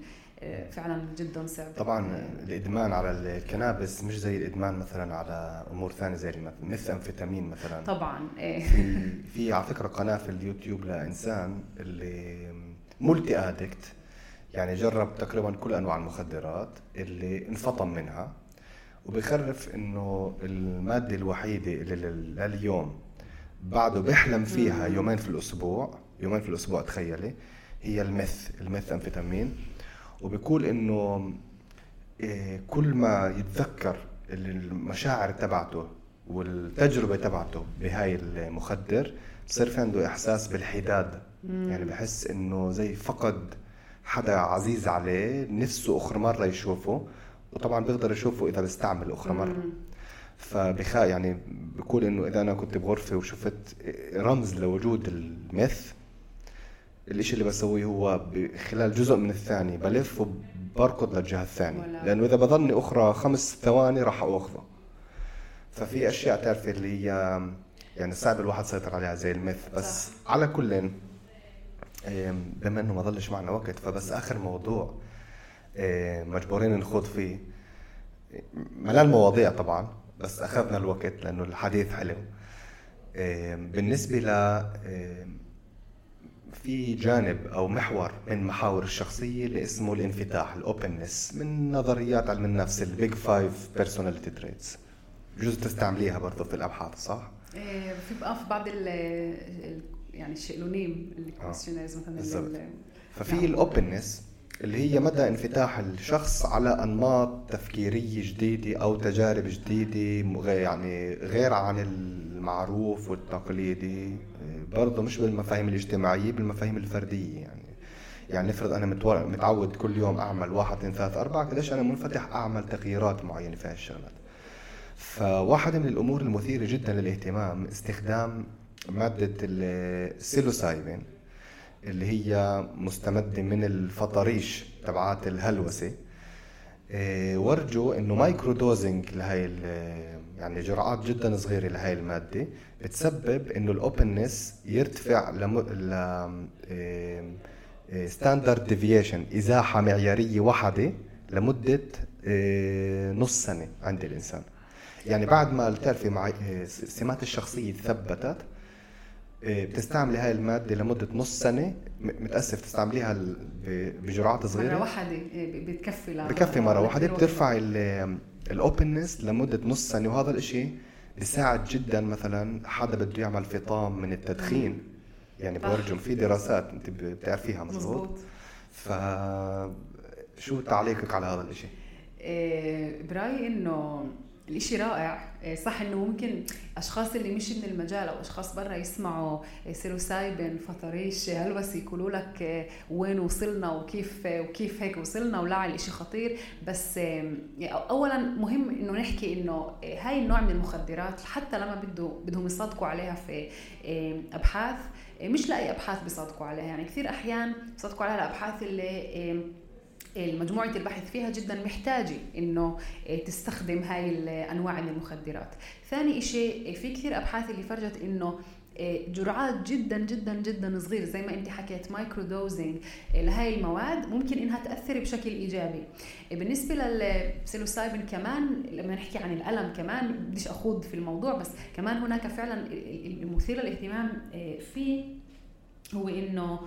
فعلا جدا صعب. طبعا الإدمان على الكنابس مش زي الإدمان مثلا على أمور ثانية زي مثل أمفيتامين مثلا. طبعا في, في على فكرة قناة في اليوتيوب لإنسان اللي مولتي ادكت يعني جرب تقريبا كل أنواع المخدرات اللي انفطم منها وبخرف إنه المادة الوحيدة اللي لليوم بعده بيحلم فيها يومين في الأسبوع يومين في الأسبوع تخيلي هي المث المث أمفيتامين. وبيقول إنه كل ما يتذكر المشاعر تبعته والتجربة تبعته بهاي المخدر بصير في عنده إحساس بالحداد. يعني بحس إنه زي فقد حدا عزيز عليه نفسه آخر مرة يشوفه وطبعا بيقدر يشوفه إذا بيستعمل آخر مرة. فبخا يعني بقول إنه إذا أنا كنت بغرفة وشفت رمز لوجود المث الإشي اللي بسويه هو خلال جزء من الثانية بلف وبركض للجهة الثانية. لأنه إذا بضلني أخرى خمس ثواني راح أخذه ففي أشياء تعرفي اللي هي يعني صعب الواحد يسيطر عليها زي المث بس صح. على كل بما إنه ما ضلش معنا وقت فبس آخر موضوع مجبورين نخوض فيه ملان مواضيع طبعا بس أخذنا الوقت لأنه الحديث حلو بالنسبة ل في جانب أو محور من محاور الشخصية اللي اسمه الانفتاح ال openness من نظريات علم النفس ال Big Five personality traits بجوز تستعمليها برضه في الأبحاث صح؟ إيه، في بقى في بعض ال يعني ال שאלונים ال questionnaires مثلا ففي ال openness اللي هي مدى انفتاح الشخص على أنماط تفكيرية جديدة أو تجارب جديدة يعني غير عن المعروف والتقليدي. برضه مش بالمفاهيم الاجتماعية بالمفاهيم الفردية يعني. يعني نفرض أنا متعود كل يوم أعمل واحد اثنين ثلاثة أربعة قديش أنا منفتح أعمل تغييرات معينة في هالشغلات فواحدة من الأمور المثيرة جدا للاهتمام استخدام مادة ال psilocybin اللي هي مستمدة من الفطريات تبعات الهلوسة. إيه، ورجوا إنه microdosing لهي يعني جرعات جدا صغيرة لهي المادة بتسبب إنه ال openness يرتفع ل standard deviation إزاحة معيارية واحدة لمدة إيه، نص سنة عند الإنسان. يعني بعد ما بتعرفي مع إيه، سمات الشخصية ثبتت إيه، بتستعملي هاي المادة لمدة نص سنة متأسف تستعمليها بجرعات صغيرة. مره واحدة إيه، بتكفي بكفي مرة واحدة بترفع الاوبنس لمدة نص سنة وهذا الإشي بيساعد جدا مثلا حدا بده يعمل فطام من التدخين. يعني بورجم في دراسات انت بتعرفيها مزبوط. ف شو تعليقك على هذا الإشي؟ إيه برأيي إنه الإشي رائع. إيه، صح إنه ممكن أشخاص اللي مش من المجال أو أشخاص برا يسمعوا سيروسايبن فطريش هلوس يقولوا لك إيه، وين وصلنا وكيف وكيف هيك وصلنا ولا الإشي خطير. بس إيه، اولا مهم إنه نحكي إنه هاي النوع من المخدرات حتى لما بده بدهم يصادقوا عليها في أبحاث مش لأي أبحاث بيصادقوا عليها. يعني كثير أحيان بيصادقوا عليها الأبحاث اللي مجموعة البحث فيها جدا محتاجة إنه آه، تستخدم هاي الانواع من المخدرات. ثاني شيء في كثير أبحاث اللي فرجت إنه آه، جرعات جدا جدا جدا صغيرة زي ما أنت حكيت microdosing آه، لهي المواد ممكن إنها تأثر بشكل إيجابي. بالنسبة لل psilocybin كمان لما نحكي عن الألم كمان بديش أخوض في الموضوع بس كمان هناك فعلا المثير للاهتمام فيه هو إنه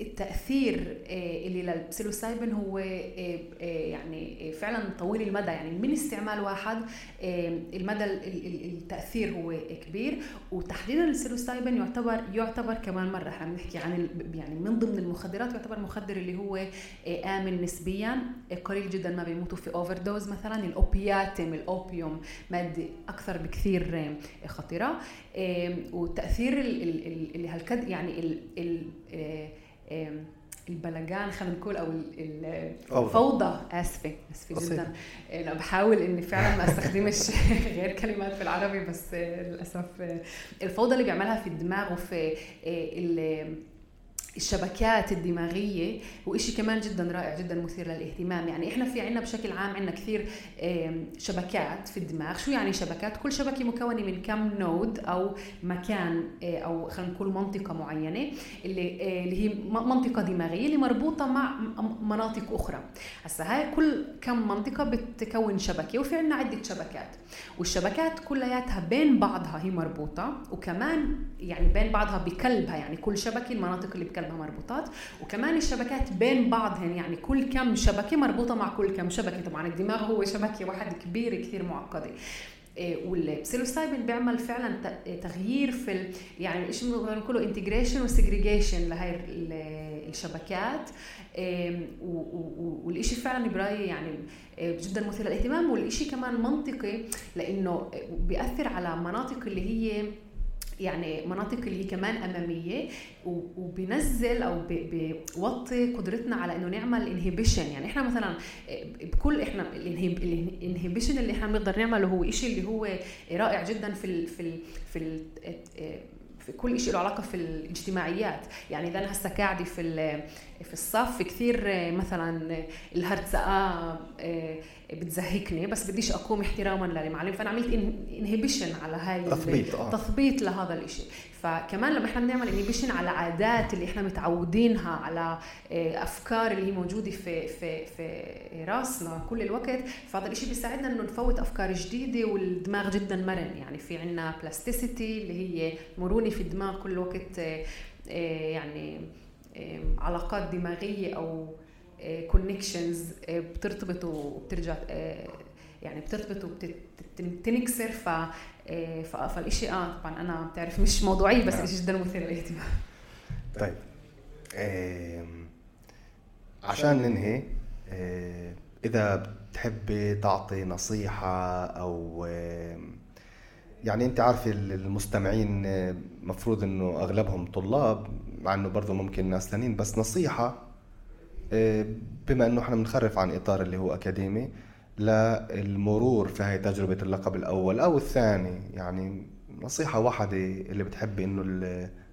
التأثير آه، اللي لل psilocybin هو آه، آه، يعني فعلا طويل المدى يعني من استعمال واحد المدى التأثير هو كبير. وتحديدا ال psilocybin يعتبر يعتبر كمان مرة إحنا بنحكي عن يعني من ضمن المخدرات يعتبر مخدر اللي هو آمن نسبيا. قليل جدا ما بيموتوا في overdose مثلا. ال אופיאטים الأوبيوم مادة أكثر بكثير خطيرة. وتأثير اللي هالكد يعني ال البلجان خلينا نقول أو الفوضى. آسفة آسفة جدا. أنا بحاول إني فعلا ما أستخدمش غير كلمات في العربي بس للأسف الفوضى اللي بيعملها في الدماغ وفي الشبكات الدماغية وإشي كمان جدا رائع جدا مثير للاهتمام. يعني إحنا في عنا بشكل عام عنا كثير شبكات في الدماغ. شو يعني شبكات؟ كل شبكة مكونة من كم نود أو مكان آه، أو خلينا نقول منطقة معينة اللي آه، اللي هي منطقة دماغية اللي مربوطة مع مناطق أخرى. هسا هاي كل كم منطقة بتكون شبكة وفي عنا عدة شبكات. والشبكات كلياتها بين بعضها هي مربوطة وكمان يعني بين بعضها بكلبها. يعني كل شبكة المناطق اللي بكلبها مربوطات وكمان الشبكات بين بعضهن يعني كل كم شبكة مربوطة مع كل كم شبكة. طبعا الدماغ هو شبكة واحدة كبيرة كثير معقدة. إيه، وال psilocybin بيعمل فعلا تغيير في يعني إيش بنقوله integration و segregation لهي الشبكات. إيه، والشيء فعلا برايي يعني إيه، جدا مثير للاهتمام. والشيء كمان منطقي لإنه بيأثر على مناطق اللي هي يعني مناطق اللي كمان أمامية وبنزل أو بيوطي قدرتنا على إنه نعمل inhibition يعني إحنا مثلا آه، بكل إحنا ال inhibition اللي إحنا بنقدر نعمله هو شيء اللي هو رائع جدا في ال في ال في ال في كل شيء له علاقة في الاجتماعيات. يعني إذا أنا هسه قاعدة في في الصف كثير مثلا ال הרצאה بتزهقني بس بديش أقوم احتراما للمعلم. فأنا عملت inhibition على هاي تثبيط آه. تثبيط لهذا الشيء فكمان لما إحنا بنعمل inhibition على عادات اللي إحنا متعودينها على آه، أفكار اللي هي موجودة في في في راسنا كل الوقت فهذا الشيء بيساعدنا إنه نفوت أفكار جديدة والدماغ جدا مرن. يعني في عندنا plasticity اللي هي مرونة في الدماغ كل وقت آه، آه، يعني علاقات دماغية أو connections بترتبط وبترجع يعني بترتبط وبتنكسر ف فالشيء آه طبعا أنا بتعرف مش موضوعي بس الشيء جدا مثير للاهتمام. طيب. عشان ننهي إذا بتحبي تعطي نصيحة أو يعني أنت عارفه المستمعين مفروض إنه أغلبهم طلاب مع إنه برضه ممكن ناس ثانيين بس نصيحة بما إنه إحنا بنخرف عن إطار اللي هو أكاديمي للمرور في هاي تجربة اللقب الأول أو الثاني. يعني نصيحة واحدة اللي بتحبي إنه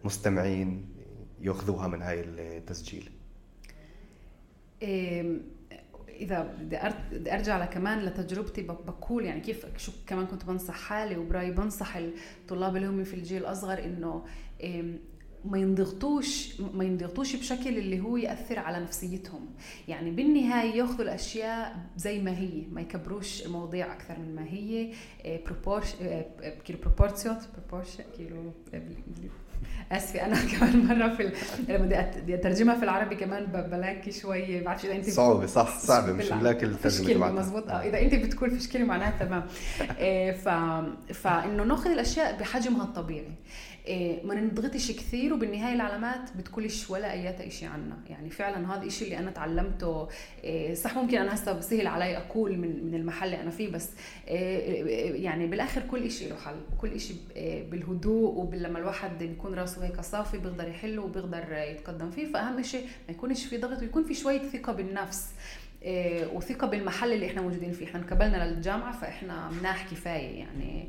المستمعين يأخذوها من هاي التسجيل. إذا بدي أرجع كمان لتجربتي بقول يعني كيف شو كمان كنت بنصح حالي وبرأيي بنصح الطلاب اللي هم في الجيل الأصغر إنه ما ينضغطوش ما ينضغطوش بشكل اللي هو يأثر على نفسيتهم. يعني بالنهاية ياخذوا الأشياء زي ما هي ما يكبروش المواضيع أكثر من ما هي. פרופורציה כאילו פרופורציות כאילו آسفة أنا كمان مرة في لما بدي أترجمها في العربي كمان بلاقي شوي ما بعرفش إذا أنت صعبة صح صعبة مش بلاقي الترجمة مضبوط آه إذا أنت بتقول فشكله معناها تمام. ف فإنه ناخذ الأشياء بحجمها الطبيعي. ما نضغطش كثير وبالنهاية العلامات بتقولش ولا ايات شيء عنا. يعني فعلا هذا الشيء اللي أنا تعلمته إيه، صح ممكن أنا هسه بسهل علي أقول من من المحل اللي أنا فيه بس يعني بالآخر كل شيء له حل. كل شيء بالهدوء ولما الواحد يكون راسه هيك صافي بيقدر يحله وبيقدر يتقدم فيه فأهم شيء ما يكونش في ضغط ويكون في شوية ثقة بالنفس إيه، وثقة بالمحل اللي إحنا موجودين فيه. إحنا انقبلنا للجامعة فإحنا مناح كفاية يعني إيه،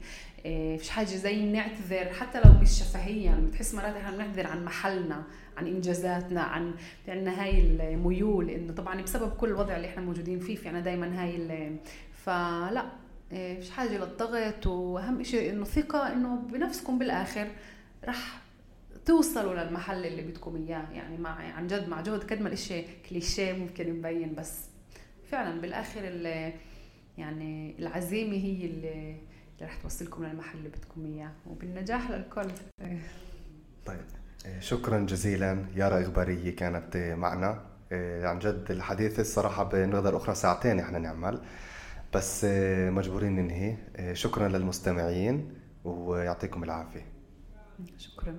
فيش حاجة زي نعتذر. حتى لو مش شفهيا بتحس مرات إحنا بنعتذر عن محلنا عن إنجازاتنا عن عندنا هاي الميول إنه طبعا بسبب كل الوضع اللي إحنا موجودين فيه في عنا دائما هاي فلا إيه، فيش حاجة للضغط. وأهم شيء إنه ثقة إنه بنفسكم بالآخر رح توصلوا للمحل اللي بدكم إياه. يعني مع عن جد مع جهد قد ما الإشي كليشيه ممكن يبين بس فعلا بالآخر يعني العزيمة هي اللي, اللي رح توصلكم للمحل اللي بدكم إياه وبالنجاح للكل. طيب شكرا جزيلا. يارا اخباريه كانت معنا. عن جد الحديث الصراحة بنقدر أخرى ساعتين إحنا نعمل. بس مجبورين ننهي. شكرا للمستمعين ويعطيكم العافية. شكرا.